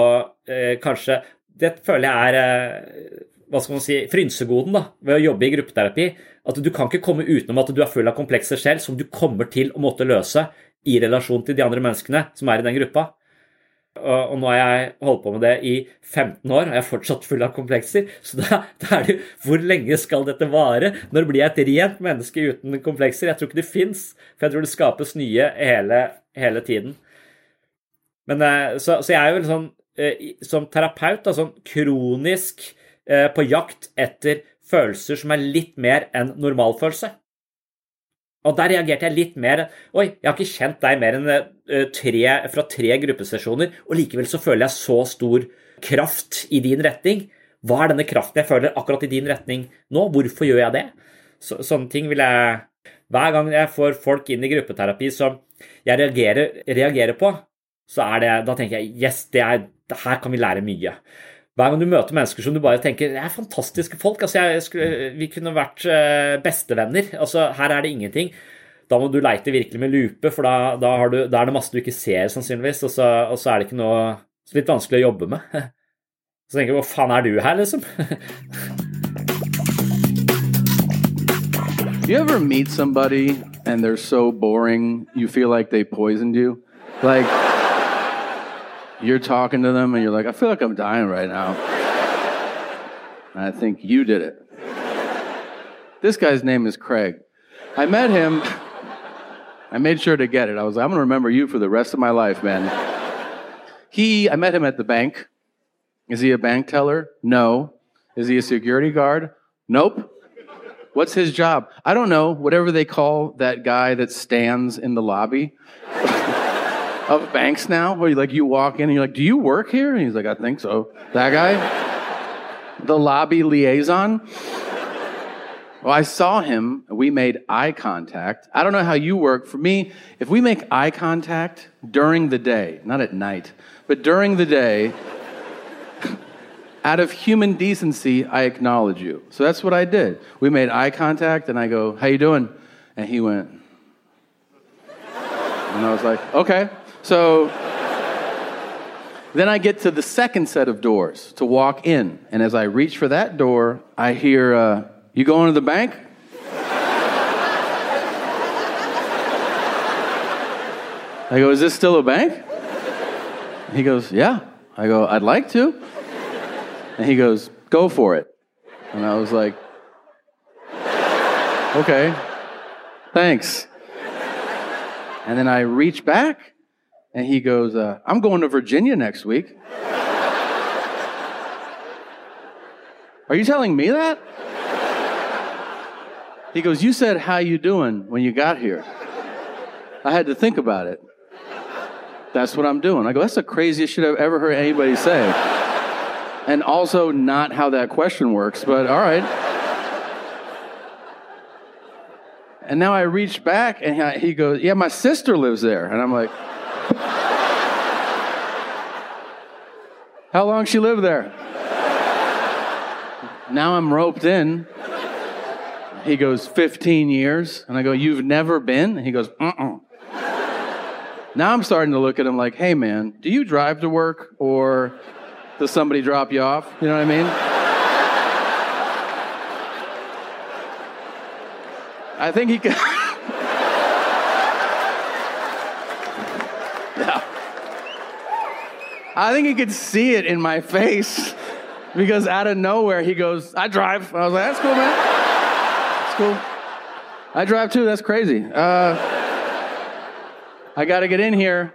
eh, kanskje Det føler jeg er eh, hva skal man si, frynsegoden da, ved å jobbe i gruppeterapi. At du kan ikke komme utenom at du er full av komplekser selv som du kommer til å måtte løse i relasjon til de andre menneskene som er i den gruppa. Og nå har jeg holdt på med det i 15 år, og jeg er fortsatt full av komplekser. Så da, da er det jo Hvor lenge skal dette vare? Når blir jeg et rent menneske uten komplekser? Jeg tror ikke det fins, for jeg tror det skapes nye hele, hele tiden. Men, eh, så, så, jeg er jo sånn, eh, som terapeut da, sånn kronisk Eh, på jakt etter følelser som er litt mer enn normalfølelse. Og der reagerte jeg litt mer Oi, jeg har ikke kjent deg mer enn eh, tre, fra tre gruppesesjoner, og likevel så føler jeg så stor kraft i din retning. Hva er denne kraften jeg føler akkurat i din retning nå? Hvorfor gjør jeg det? Så, sånne ting vil jeg Hver gang jeg får folk inn i gruppeterapi som jeg reagerer, reagerer på, så er det Da tenker jeg yes, det er, her kan vi lære mye hver gang du møter mennesker som du bare tenker det er fantastiske folk, altså skulle, vi kunne vært eh, bestevenner. altså Her er det ingenting. Da må du leite virkelig med lupe, for da, da, du, da er det masse du ikke ser, sannsynligvis. Og så, og så, er det ikke noe så litt vanskelig å jobbe med. (laughs) Så tenker jeg hva faen er du her, liksom? (laughs) you ever meet somebody and they're so boring you feel like they poisoned you? Like you're talking to them and you're like, I feel like I'm dying right now. And I think you did it. This guy's name is Craig. I met him. I made sure to get it. I was like, I'm going to remember you for the rest of my life, man. He, I met him at the bank. Is he a bank teller? No. Is he a security guard? Nope. What's his job? I don't know. Whatever they call that guy that stands in the lobby of banks now, where you like you walk in and you're like, "Do you work here?" And he's like, "I think so." That guy, the lobby liaison. Well, I saw him. We made eye contact. I don't know how you work. For me, if we make eye contact during the day, not at night, but during the day, out of human decency, I acknowledge you. So that's what I did. We made eye contact, and I go, "How you doing?" And he went, and I was like, "Okay." So then I get to the second set of doors to walk in. And as I reach for that door, I hear, uh, You going to the bank? I go, Is this still a bank? He goes, Yeah. I go, I'd like to. And he goes, Go for it. And I was like, Okay, thanks. And then I reach back and he goes, uh, I'm going to Virginia next week. Are you telling me that? He goes, You said, How you doing when you got here? I had to think about it. That's what I'm doing. I go, That's the craziest shit I've ever heard anybody say. And also, not how that question works, but all right. And now I reach back and he goes, Yeah, my sister lives there. And I'm like, How long she lived there? Now I'm roped in. He goes, 15 years. And I go, You've never been? And he goes, Uh uh Now I'm starting to look at him like, Hey man, do you drive to work or does somebody drop you off? You know what I mean? I think he (laughs) could. yeah. I think he could see it in my face (laughs) because out of nowhere he goes, I drive. I was like, That's cool, man. That's cool. I drive too. That's crazy. Uh, I got to get in here.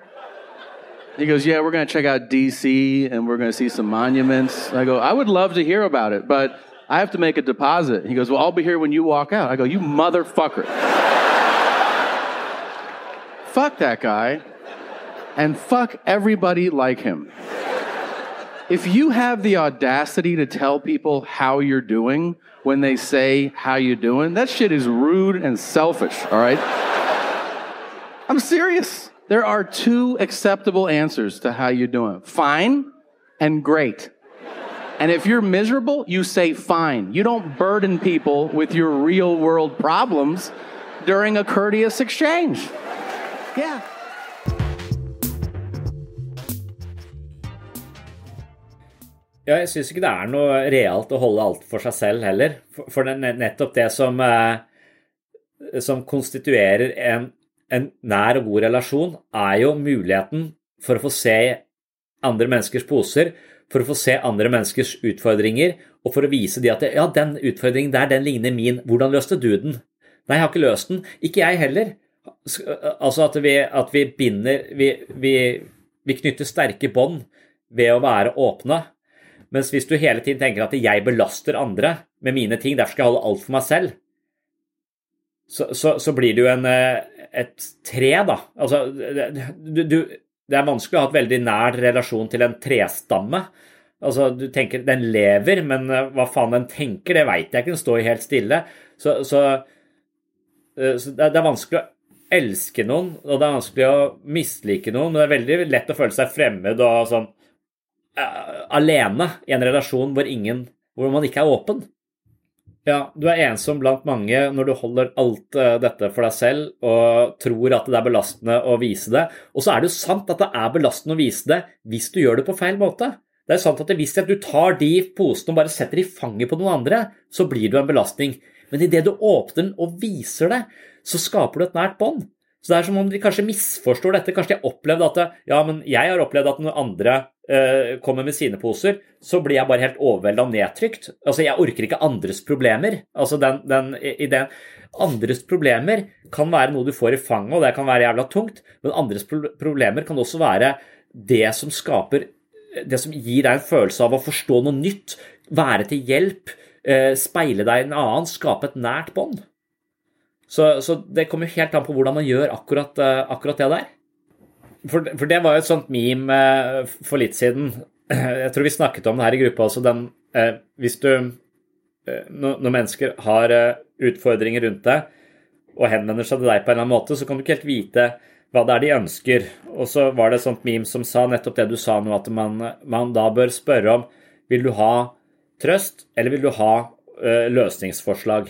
He goes, Yeah, we're going to check out DC and we're going to see some monuments. I go, I would love to hear about it, but I have to make a deposit. He goes, Well, I'll be here when you walk out. I go, You motherfucker. (laughs) fuck that guy and fuck everybody like him. If you have the audacity to tell people how you're doing when they say how you doing, that shit is rude and selfish, all right? I'm serious. There are two acceptable answers to how you're doing. Fine and great. And if you're miserable, you say fine. You don't burden people with your real world problems during a courteous exchange. Yeah. Ja, jeg syns ikke det er noe realt å holde alt for seg selv heller. For, for det er nettopp det som, eh, som konstituerer en, en, nær og god relasjon, er jo muligheten for å få se andre menneskers poser, for å få se andre menneskers utfordringer, og for å vise de at ja, den utfordringen der, den ligner min. Hvordan løste du den? Nei, jeg har ikke løst den. Ikke jeg heller. Altså at vi, at vi binder vi, vi, vi knytter sterke bånd ved å være åpne. Mens hvis du hele tiden tenker at jeg belaster andre med mine ting, derfor skal jeg holde alt for meg selv, så, så, så blir du en, et tre, da. Altså, du, du, det er vanskelig å ha et veldig nær relasjon til en trestamme. Altså, du tenker Den lever, men hva faen den tenker, det veit jeg ikke. Den står helt stille. Så, så, så det er vanskelig å elske noen, og det er vanskelig å mislike noen. Det er veldig lett å føle seg fremmed og sånn alene i en relasjon hvor, ingen, hvor man ikke er åpen. Ja, du er ensom blant mange når du holder alt dette for deg selv og tror at det er belastende å vise det. Og så er det jo sant at det er belastende å vise det hvis du gjør det på feil måte. Det er sant at Hvis du tar de posene og bare setter i fanget på noen andre, så blir du en belastning. Men idet du åpner den og viser det, så skaper du et nært bånd. Så det er som om de kanskje misforstår dette. Kanskje de har opplevd at ja, men jeg har opplevd at når andre uh, kommer med sine poser, så blir jeg bare helt overvelda og nedtrykt. Altså, jeg orker ikke andres problemer. Altså, den, den ideen Andres problemer kan være noe du får i fanget, og det kan være jævla tungt, men andres pro problemer kan også være det som skaper Det som gir deg en følelse av å forstå noe nytt, være til hjelp, uh, speile deg i en annen, skape et nært bånd. Så, så, det kommer helt an på hvordan man gjør akkurat, akkurat det der. For, for, det var jo et sånt meme for litt siden. (clears throat) Jeg tror vi snakket om det her i gruppa også. Den, eh, hvis du Når mennesker har utfordringer rundt deg og henvender seg til deg på en eller annen måte, så kan du ikke helt vite hva det er de ønsker. Og så var det et sånt meme som sa nettopp det du sa nå, at man, man da bør spørre om vil du ha trøst, eller vil du ha uh, løsningsforslag.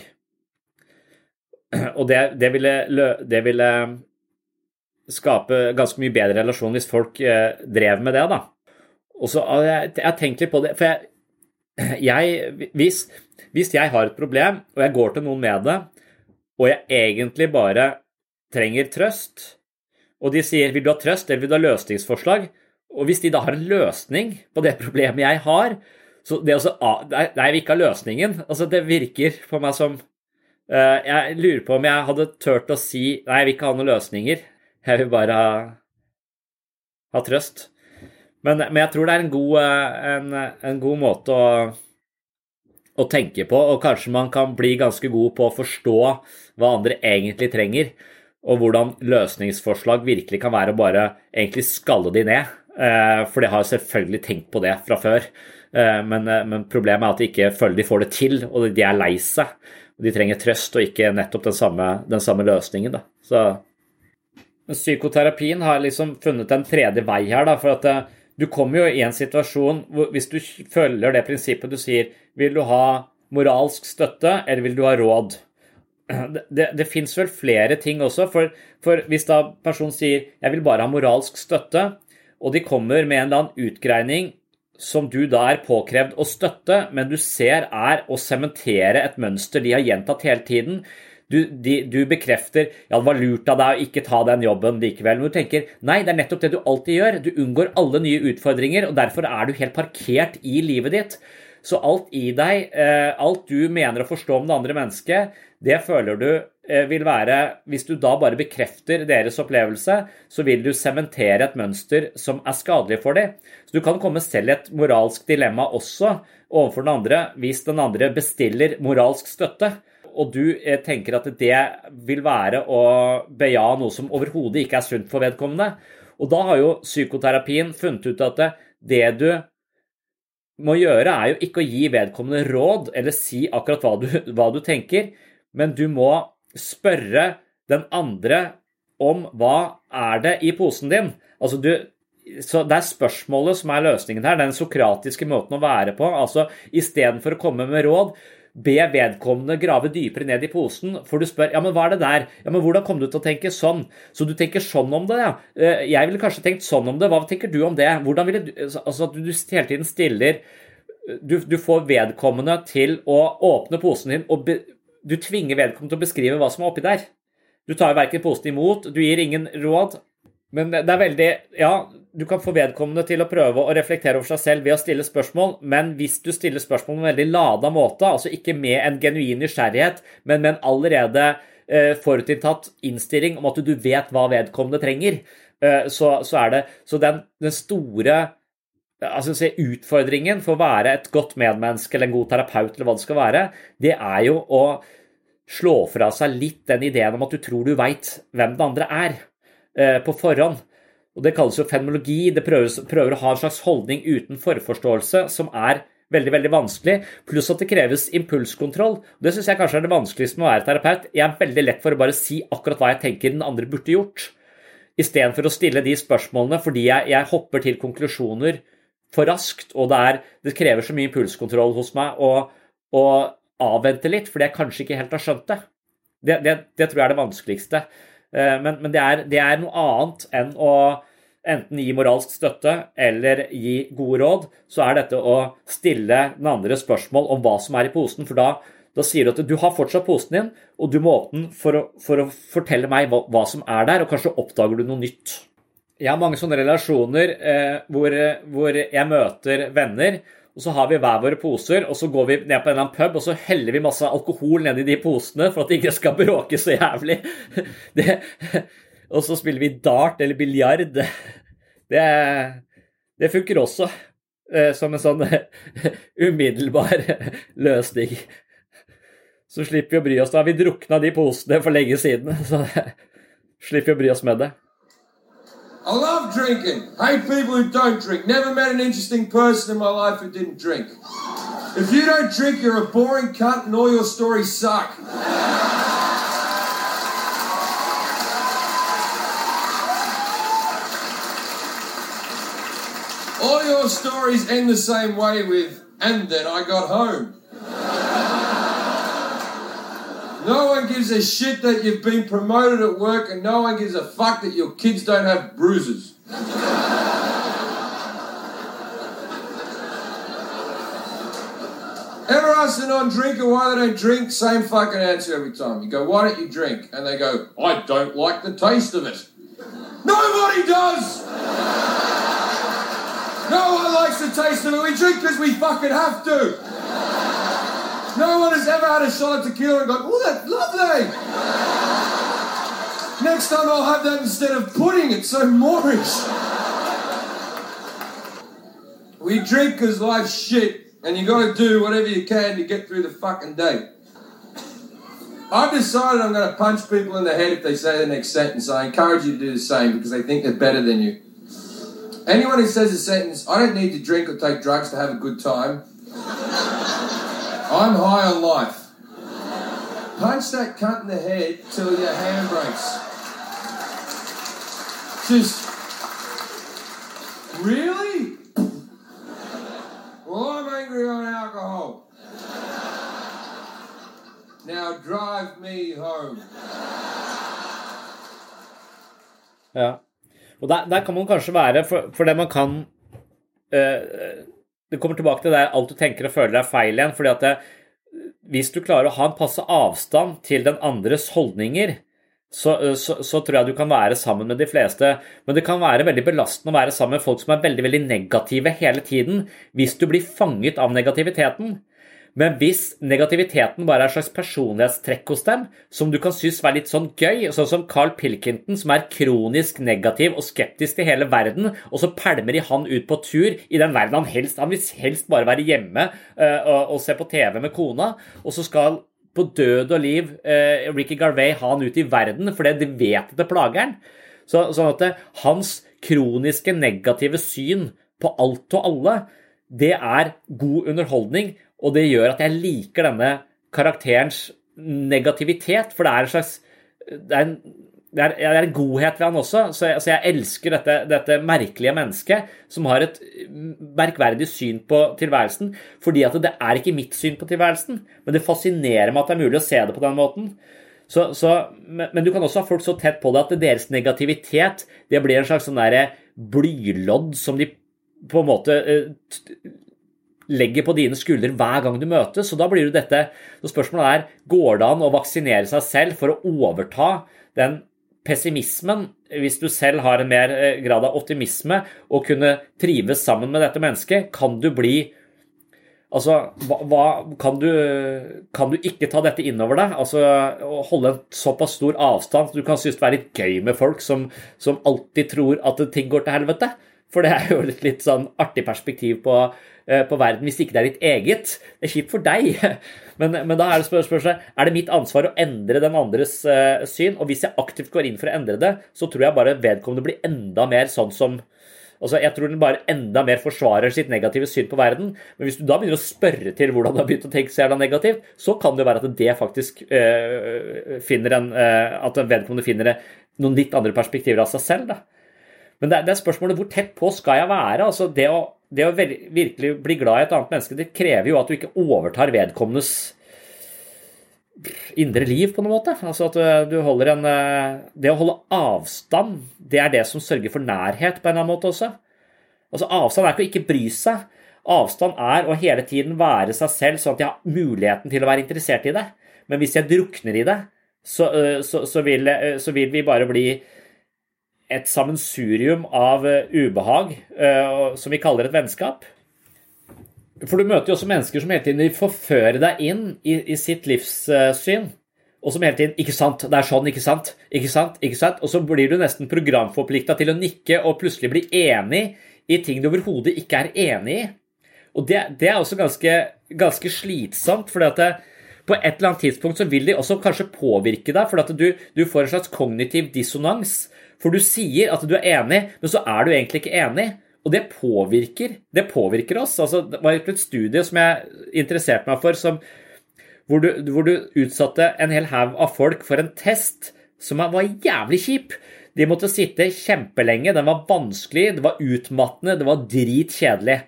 (clears throat) Og det, det, ville, det, ville, skape ganske mye bedre relasjon hvis folk eh, drev med det, da. Og så har jeg, jeg har tenkt litt på det, for jeg, (clears throat) jeg hvis, hvis, jeg har et problem, og jeg går til noen med det, og jeg egentlig bare trenger trøst, og de sier 'vil du ha trøst', eller 'vil du ha løsningsforslag', og hvis de da har en løsning på det problemet jeg har, så det også Nei, jeg vil ikke ha løsningen. Altså, det virker på meg som Jeg lurer på om jeg hadde turt å si 'nei, jeg vil ikke ha noen løsninger'. Jeg vil bare ha, ha trøst. Men, men, jeg tror det er en god, en, en god måte å, å, tenke på, og kanskje man kan bli ganske god på å forstå hva andre egentlig trenger, og hvordan løsningsforslag virkelig kan være å bare egentlig skalle de ned. Eh, for de har selvfølgelig tenkt på det fra før. Eh, men, eh, men problemet er at de ikke føler de får det til, og de er lei seg. De trenger trøst og ikke nettopp den samme, den samme løsningen. Da. Så psykoterapien har liksom funnet en tredje vei her. Da, for at du kommer jo i en situasjon hvor hvis du følger det prinsippet du sier Vil du ha moralsk støtte, eller vil du ha råd? Det, det, det fins vel flere ting også. For, for hvis da personen sier 'jeg vil bare ha moralsk støtte', og de kommer med en eller annen utgreining som du da er påkrevd å støtte, men du ser er å sementere et mønster de har gjentatt hele tiden, du, de, du, bekrefter ja, det var lurt av deg å ikke ta den jobben likevel. Men du tenker nei, det er nettopp det du alltid gjør. Du unngår alle nye utfordringer, og derfor er du helt parkert i livet ditt. Så alt i deg, eh, alt du mener å forstå om det andre mennesket, det føler du vil være Hvis du da bare bekrefter deres opplevelse, så vil du sementere et mønster som er skadelig for dem. Så du kan komme selv i et moralsk dilemma også overfor den andre hvis den andre bestiller moralsk støtte og du eh, tenker at det vil være å beja noe som overhodet ikke er sunt for vedkommende. Og da har jo psykoterapien funnet ut at det du må gjøre, er jo ikke å gi vedkommende råd eller si akkurat hva du, hva du tenker, men du må spørre den andre om hva er det i posen din. Altså du, så Det er spørsmålet som er løsningen her, den sokratiske måten å være på. altså Istedenfor å komme med råd, be vedkommende grave dypere ned i posen, for du spør ja, men hva er det der, ja, men hvordan kom du til å tenke sånn? Så du tenker sånn om det, ja. Eh, jeg ville kanskje tenkt sånn om det, hva tenker du om det? Hvordan ville du Altså at du hele tiden stiller du, du får vedkommende til å åpne posen din, og be, du tvinger vedkommende til å beskrive hva som er oppi der. Du tar verken posen imot, du gir ingen råd, men det er veldig Ja, du kan få vedkommende til å prøve å reflektere over seg selv ved å stille spørsmål, men hvis du stiller spørsmål på en veldig lada måte, altså ikke med en genuin nysgjerrighet, men med en allerede eh, forutinntatt innstilling om at du vet hva vedkommende trenger, eh, så, så, er det Så den, den store altså se, utfordringen for å være et godt medmenneske eller en god terapeut, eller hva det skal være, det er jo å slå fra seg litt den ideen om at du tror du veit hvem den andre er eh, på forhånd og Det kalles jo fenomenologi. Det prøver, prøver å ha en slags holdning uten forforståelse, som er veldig veldig vanskelig, pluss at det kreves impulskontroll. Det syns jeg kanskje er det vanskeligste med å være terapeut. Jeg er veldig lett for å bare si akkurat hva jeg tenker den andre burde gjort, istedenfor å stille de spørsmålene fordi jeg, jeg, hopper til konklusjoner for raskt, og det, er, det krever så mye impulskontroll hos meg å, å avvente litt, fordi jeg kanskje ikke helt har skjønt det. Det, det, det tror jeg er det vanskeligste. Eh, men, men er, det, er, noe annet enn å enten gi moralsk støtte eller gi gode råd, så er dette å stille den andre spørsmål om hva som er i posen. For da, da sier du at du har fortsatt posen din, og du må åpne den for å, for å fortelle meg hva, hva, som er der, og kanskje oppdager du noe nytt. Jeg har mange sånne relasjoner eh, hvor, hvor jeg møter venner og så har vi hver våre poser, og så går vi ned på en eller annen pub og så heller vi masse alkohol ned i de posene for at det ikke skal (laughs) bråke så jævlig. Det, og så spiller vi dart eller biljard. Det, det funker også eh, som en sånn (laughs) umiddelbar løsning. Så slipper vi å bry oss. Da har vi drukna de posene for lenge siden. Så (laughs) slipper vi å bry oss med det. I love drinking. Hate people who don't drink. Never met an interesting person in my life who didn't drink. If you don't drink, you're a boring cunt and all your stories suck. All your stories end the same way with, and then I got home. No one gives a shit that you've been promoted at work, and no one gives a fuck that your kids don't have bruises. Ever ask a non-drinker why they don't drink? Same fucking answer every time. You go, why don't you drink? And they go, I don't like the taste of it. Nobody does! No one likes the taste of it. We drink because we fucking have to. No one has ever had a shot of tequila and gone, oh, that's lovely. Next time I'll have that instead of pudding. It's so moreish. We drink because life's shit, and you got to do whatever you can to get through the fucking day. I've decided I'm going to punch people in the head if they say the next sentence. I encourage you to do the same because they think they're better than you. Anyone who says a sentence, I don't need to drink or take drugs to have a good time. I'm high on life. Punch that cunt in the head till your hand breaks. Just. Really? Well, I'm angry on alcohol. Now drive me home. Ja. Og der, der kan man kanskje være, for, for det man kan eh, Det kommer tilbake til det alt du tenker og føler er feil igjen. fordi at det, hvis du klarer å ha en passe avstand til den andres holdninger, så, så, så, tror jeg du kan være sammen med de fleste. Men det kan være veldig belastende å være sammen med folk som er veldig veldig negative hele tiden, hvis du blir fanget av negativiteten. Men hvis negativiteten bare er et slags personlighetstrekk hos dem, som du kan synes er litt sånn gøy, sånn som Carl Pilkington, som er kronisk negativ og skeptisk til hele verden, og så pælmer de han ut på tur i den verden han helst Han vil helst bare være hjemme uh, og, og, se på TV med kona, og så skal på død og liv uh, Ricky Garvey ha han ut i verden fordi de vet det plager han. Så, sånn at det, hans kroniske negative syn på alt og alle, det er god underholdning. Og det gjør at jeg liker denne karakterens negativitet, for det er en slags det er en, det er, det er en godhet ved han også, så jeg, så jeg elsker dette, dette, merkelige mennesket som har et merkverdig syn på tilværelsen. Fordi at det er ikke mitt syn på tilværelsen, men det fascinerer meg at det er mulig å se det på den måten. Så, så, men, men, du kan også ha folk så tett på det at deres negativitet det blir en slags sånn blylodd som de på en måte eh, legger på dine skuldre hver gang du møtes. Så da blir det dette så Spørsmålet er går det an å vaksinere seg selv for å overta den pessimismen, hvis du selv har en mer eh, grad av optimisme og kunne trives sammen med dette mennesket, kan du bli Altså, hva, kan, du, kan, du, ikke ta dette innover deg? Altså, Holde en såpass stor avstand du kan synes det er litt gøy med folk som, som alltid tror at ting går til helvete? For det er jo et litt sånn artig perspektiv på, på verden hvis ikke det er ditt eget. Det er kjipt for deg. (laughs) Men, men da er det spørsmålet er det mitt ansvar å endre den andres uh, syn. Og hvis jeg aktivt går inn for å endre det, så tror jeg bare vedkommende blir enda mer sånn som Altså, Jeg tror den bare enda mer forsvarer sitt negative syn på verden. Men hvis du da begynner å spørre til hvordan du har begynt å tenke så jævla negativt, så kan det jo være at det faktisk øh, finner en øh, At vedkommende finner noen litt andre perspektiver av seg selv. da. Men det det er spørsmålet hvor tett på skal jeg være? Altså, det å det å virkelig bli glad i et annet menneske, det krever jo at du ikke overtar vedkommendes indre liv, på noen måte. Altså at du holder en eh, Det å holde avstand, det er det som sørger for nærhet på en eller annen måte også. Altså Avstand er ikke å ikke bry seg. Avstand er å hele tiden være seg selv, sånn at jeg har muligheten til å være interessert i det. Men hvis jeg drukner i det, så, eh, så, så, vil, eh, så vil vi bare bli et sammensurium av eh, ubehag uh, som vi kaller et vennskap. For du møter jo også mennesker som hele tiden vil forføre deg inn i, i sitt livssyn. Og som hele tiden 'Ikke sant? Det er sånn, ikke sant?' Ikke sant? Ikke sant? Og så blir du nesten programforplikta til å nikke og plutselig bli enig i ting du overhodet ikke er enig i. Og det, det er også ganske, ganske slitsomt, for på et eller annet tidspunkt så vil de også kanskje påvirke deg, for du, du får en slags kognitiv dissonans for du sier at du er enig, men så er du egentlig ikke enig. Og det påvirker, det påvirker oss. Altså, det var et studie som jeg interesserte meg for, som, hvor, du, hvor, du, utsatte en hel haug av folk for en test som var jævlig kjip. De måtte sitte kjempelenge, den var vanskelig, det var utmattende, det var dritkjedelig.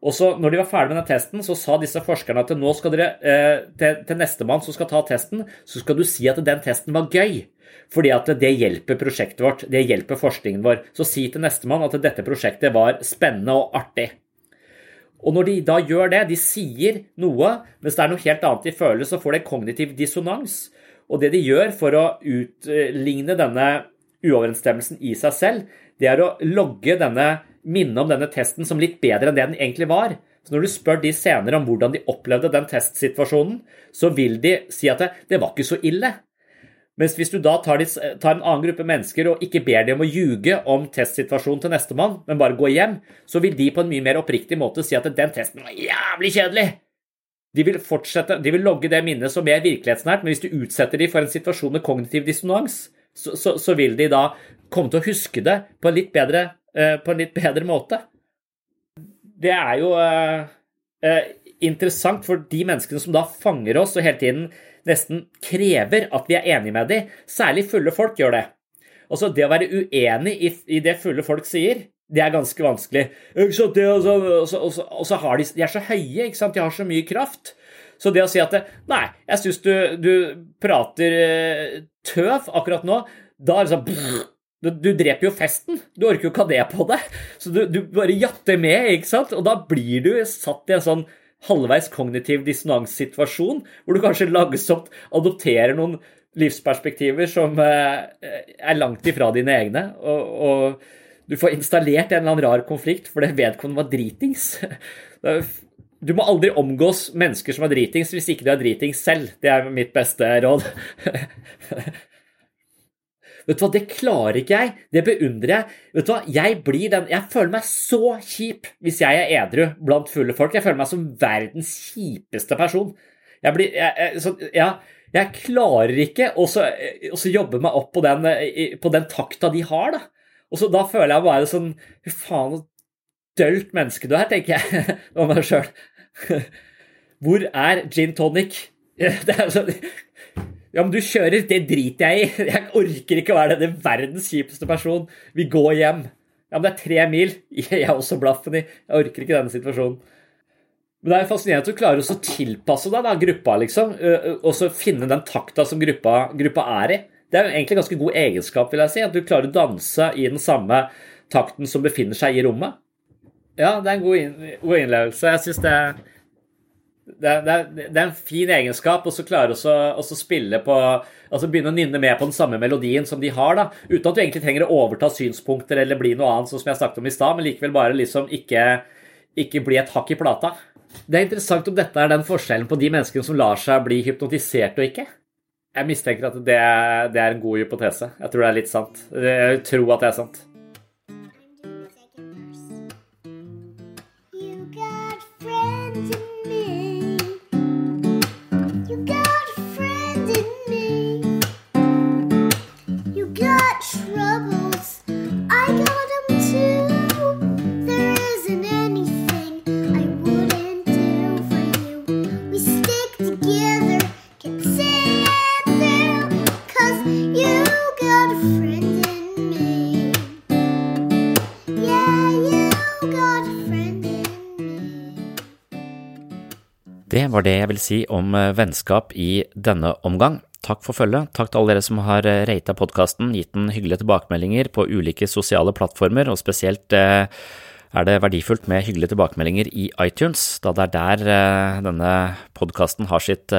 Og så når de var ferdig med den testen, så sa disse forskerne at nå skal dere, eh, til, til nestemann som skal ta testen, så skal du si at den testen var gøy. Fordi at det hjelper prosjektet vårt, det hjelper forskningen vår. Så si til nestemann at dette prosjektet var spennende og artig. Og når de da gjør det, de sier noe, mens det er noe helt annet de føler, så får de kognitiv dissonans. Og det de gjør for å utligne denne uoverensstemmelsen i seg selv, det er å logge denne minne om denne testen som litt bedre enn det den egentlig var. Så når du spør de senere om hvordan de opplevde den testsituasjonen, så vil de si at det, det var ikke så ille. Mens hvis du da tar, tar, en annen gruppe mennesker og ikke ber dem om å ljuge om testsituasjonen til nestemann, men bare gå hjem, så vil de på en mye mer oppriktig måte si at den testen var jævlig kjedelig. De vil fortsette, de vil logge det minnet som mer virkelighetsnært, men hvis du utsetter dem for en situasjon med kognitiv dissonans, så, så, så vil de da komme til å huske det på en litt bedre, på en litt bedre måte. Det er jo uh, uh, interessant for de menneskene som da fanger oss og hele tiden nesten krever at vi er enige med dem. Særlig fulle folk gjør det. Altså Det å være uenig i, det fulle folk sier, det er ganske vanskelig. Og så, og så, og så har de, de er så høye, ikke sant? de har så mye kraft. Så det å si at Nei, jeg syns du, du, prater tøv akkurat nå, da er det sånn du, du, dreper jo festen. Du orker jo ikke ha det på deg. Så du, du, bare jatter med, ikke sant? Og da blir du satt i en sånn halvveis kognitiv dissonanssituasjon, hvor du kanskje langsomt adopterer noen livsperspektiver som eh, er langt ifra dine egne. Og, og du får installert en eller annen rar konflikt fordi vedkommende var dritings. (laughs) Du må aldri omgås mennesker som er dritings hvis ikke du er dritings selv. Det er mitt beste råd. (laughs) Vet du hva, det klarer ikke jeg. Det beundrer jeg. Vet du hva, jeg blir den Jeg føler meg så kjip hvis jeg er edru blant fulle folk. Jeg føler meg som verdens kjipeste person. Jeg blir jeg, jeg, så, Ja, jeg klarer ikke å jobbe meg opp på den, på den takta de har, da. Og så Da føler jeg bare sånn Fy faen, så dølt menneske du er, tenker jeg (laughs) om meg sjøl. (laughs) Hvor er gin tonic? (laughs) Det er sånn ja, men du kjører, det driter jeg i. (laughs) Jeg orker ikke å være denne verdens kjipeste person. Vi går hjem. Ja, men det er tre mil. (laughs) Jeg er også blaffen i. Jeg orker ikke denne situasjonen. Men det er fascinerende at du klarer å tilpasse deg da, gruppa, liksom. Og så finne den takta som gruppa, gruppa, er i. Det er jo egentlig en ganske god egenskap, vil jeg si. At du klarer å danse i den samme takten som befinner seg i rommet. Ja, det er en god, innlevelse. Jeg syns det det, er, det, er en fin egenskap å klare å spille på Altså begynne å nynne med på den samme melodien som de har, da, uten at du egentlig trenger å overta synspunkter eller bli noe annet, sånn som jeg snakket om i stad, men likevel bare liksom ikke, ikke bli et hakk i plata. Det er interessant om dette er den forskjellen på de menneskene som lar seg bli hypnotisert og ikke. Jeg mistenker at det, det er en god hypotese. Jeg tror det er litt sant. Jeg tror at det er sant. Det var det jeg ville si om eh, vennskap i denne omgang. Takk for følget. Takk til alle dere som har eh, rata podkasten, gitt den hyggelige tilbakemeldinger på ulike sosiale plattformer, og spesielt eh, er det verdifullt med hyggelige tilbakemeldinger i iTunes, da det er der denne podkasten har sitt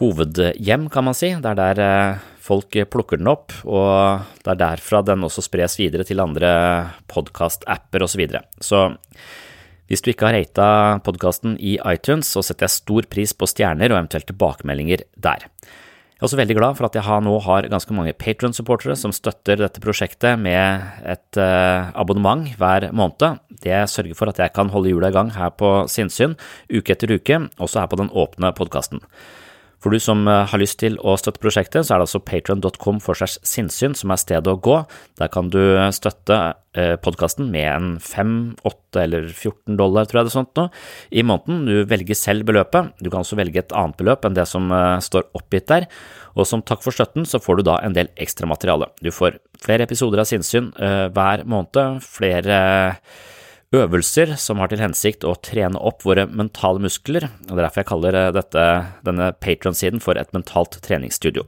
hovedhjem, kan man si. Det er der folk plukker den opp, og det er derfra den også spres videre til andre podkast-apper osv. Så, videre. så hvis du ikke har rata podkasten i iTunes, så setter jeg stor pris på stjerner og eventuelt tilbakemeldinger der. Jeg er også veldig glad for at jeg nå har ganske mange Patron-supportere som støtter dette prosjektet med et uh, abonnement hver måned. Det sørger for at jeg kan holde hjula i gang her på Sinnsyn uke etter uke, også her på den åpne podkasten. For du som eh, har lyst til å støtte prosjektet, så er det altså patron.com for segs sinnssyn som er stedet å gå. Der kan du støtte eh, podkasten med en 5, 8 eller 14 dollar, tror jeg det er sånt nå, i måneden. Du velger selv beløpet. Du kan også velge et annet beløp enn det som eh, står oppgitt der. Og som takk for støtten, så får du da en del ekstramateriale. Du får flere episoder av Sinnssyn hver måned, flere øvelser som har til hensikt å trene opp våre mentale muskler, og det er derfor jeg kaller eh, dette, denne Patron-siden for et mentalt treningsstudio.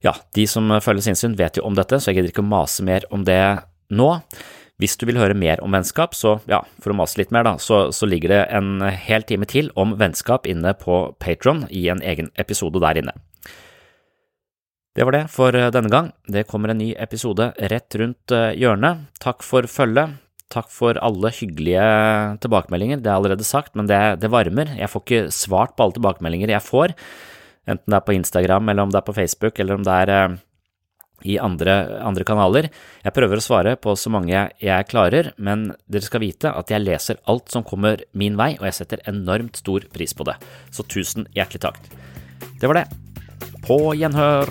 Ja, de som følger sinnssyn vet jo om dette, så jeg gidder ikke å mase mer om det nå. Hvis du vil høre mer om vennskap, så ja, for å mase litt mer, da, så, så ligger det en hel time til om vennskap inne på Patron i en egen episode der inne. Det var det for eh, denne gang. Det kommer en ny episode rett rundt eh, hjørnet. Takk for følget. Takk for alle hyggelige tilbakemeldinger. Det er allerede sagt, men det, det, varmer. Jeg får ikke svart på alle tilbakemeldinger jeg får, enten det er på Instagram, eller om det er på Facebook, eller om det er eh, i andre, andre, kanaler. Jeg prøver å svare på så mange jeg, klarer, men dere skal vite at jeg leser alt som kommer min vei, og jeg setter enormt stor pris på det. Så tusen hjertelig takk. Det var det. På gjenhør.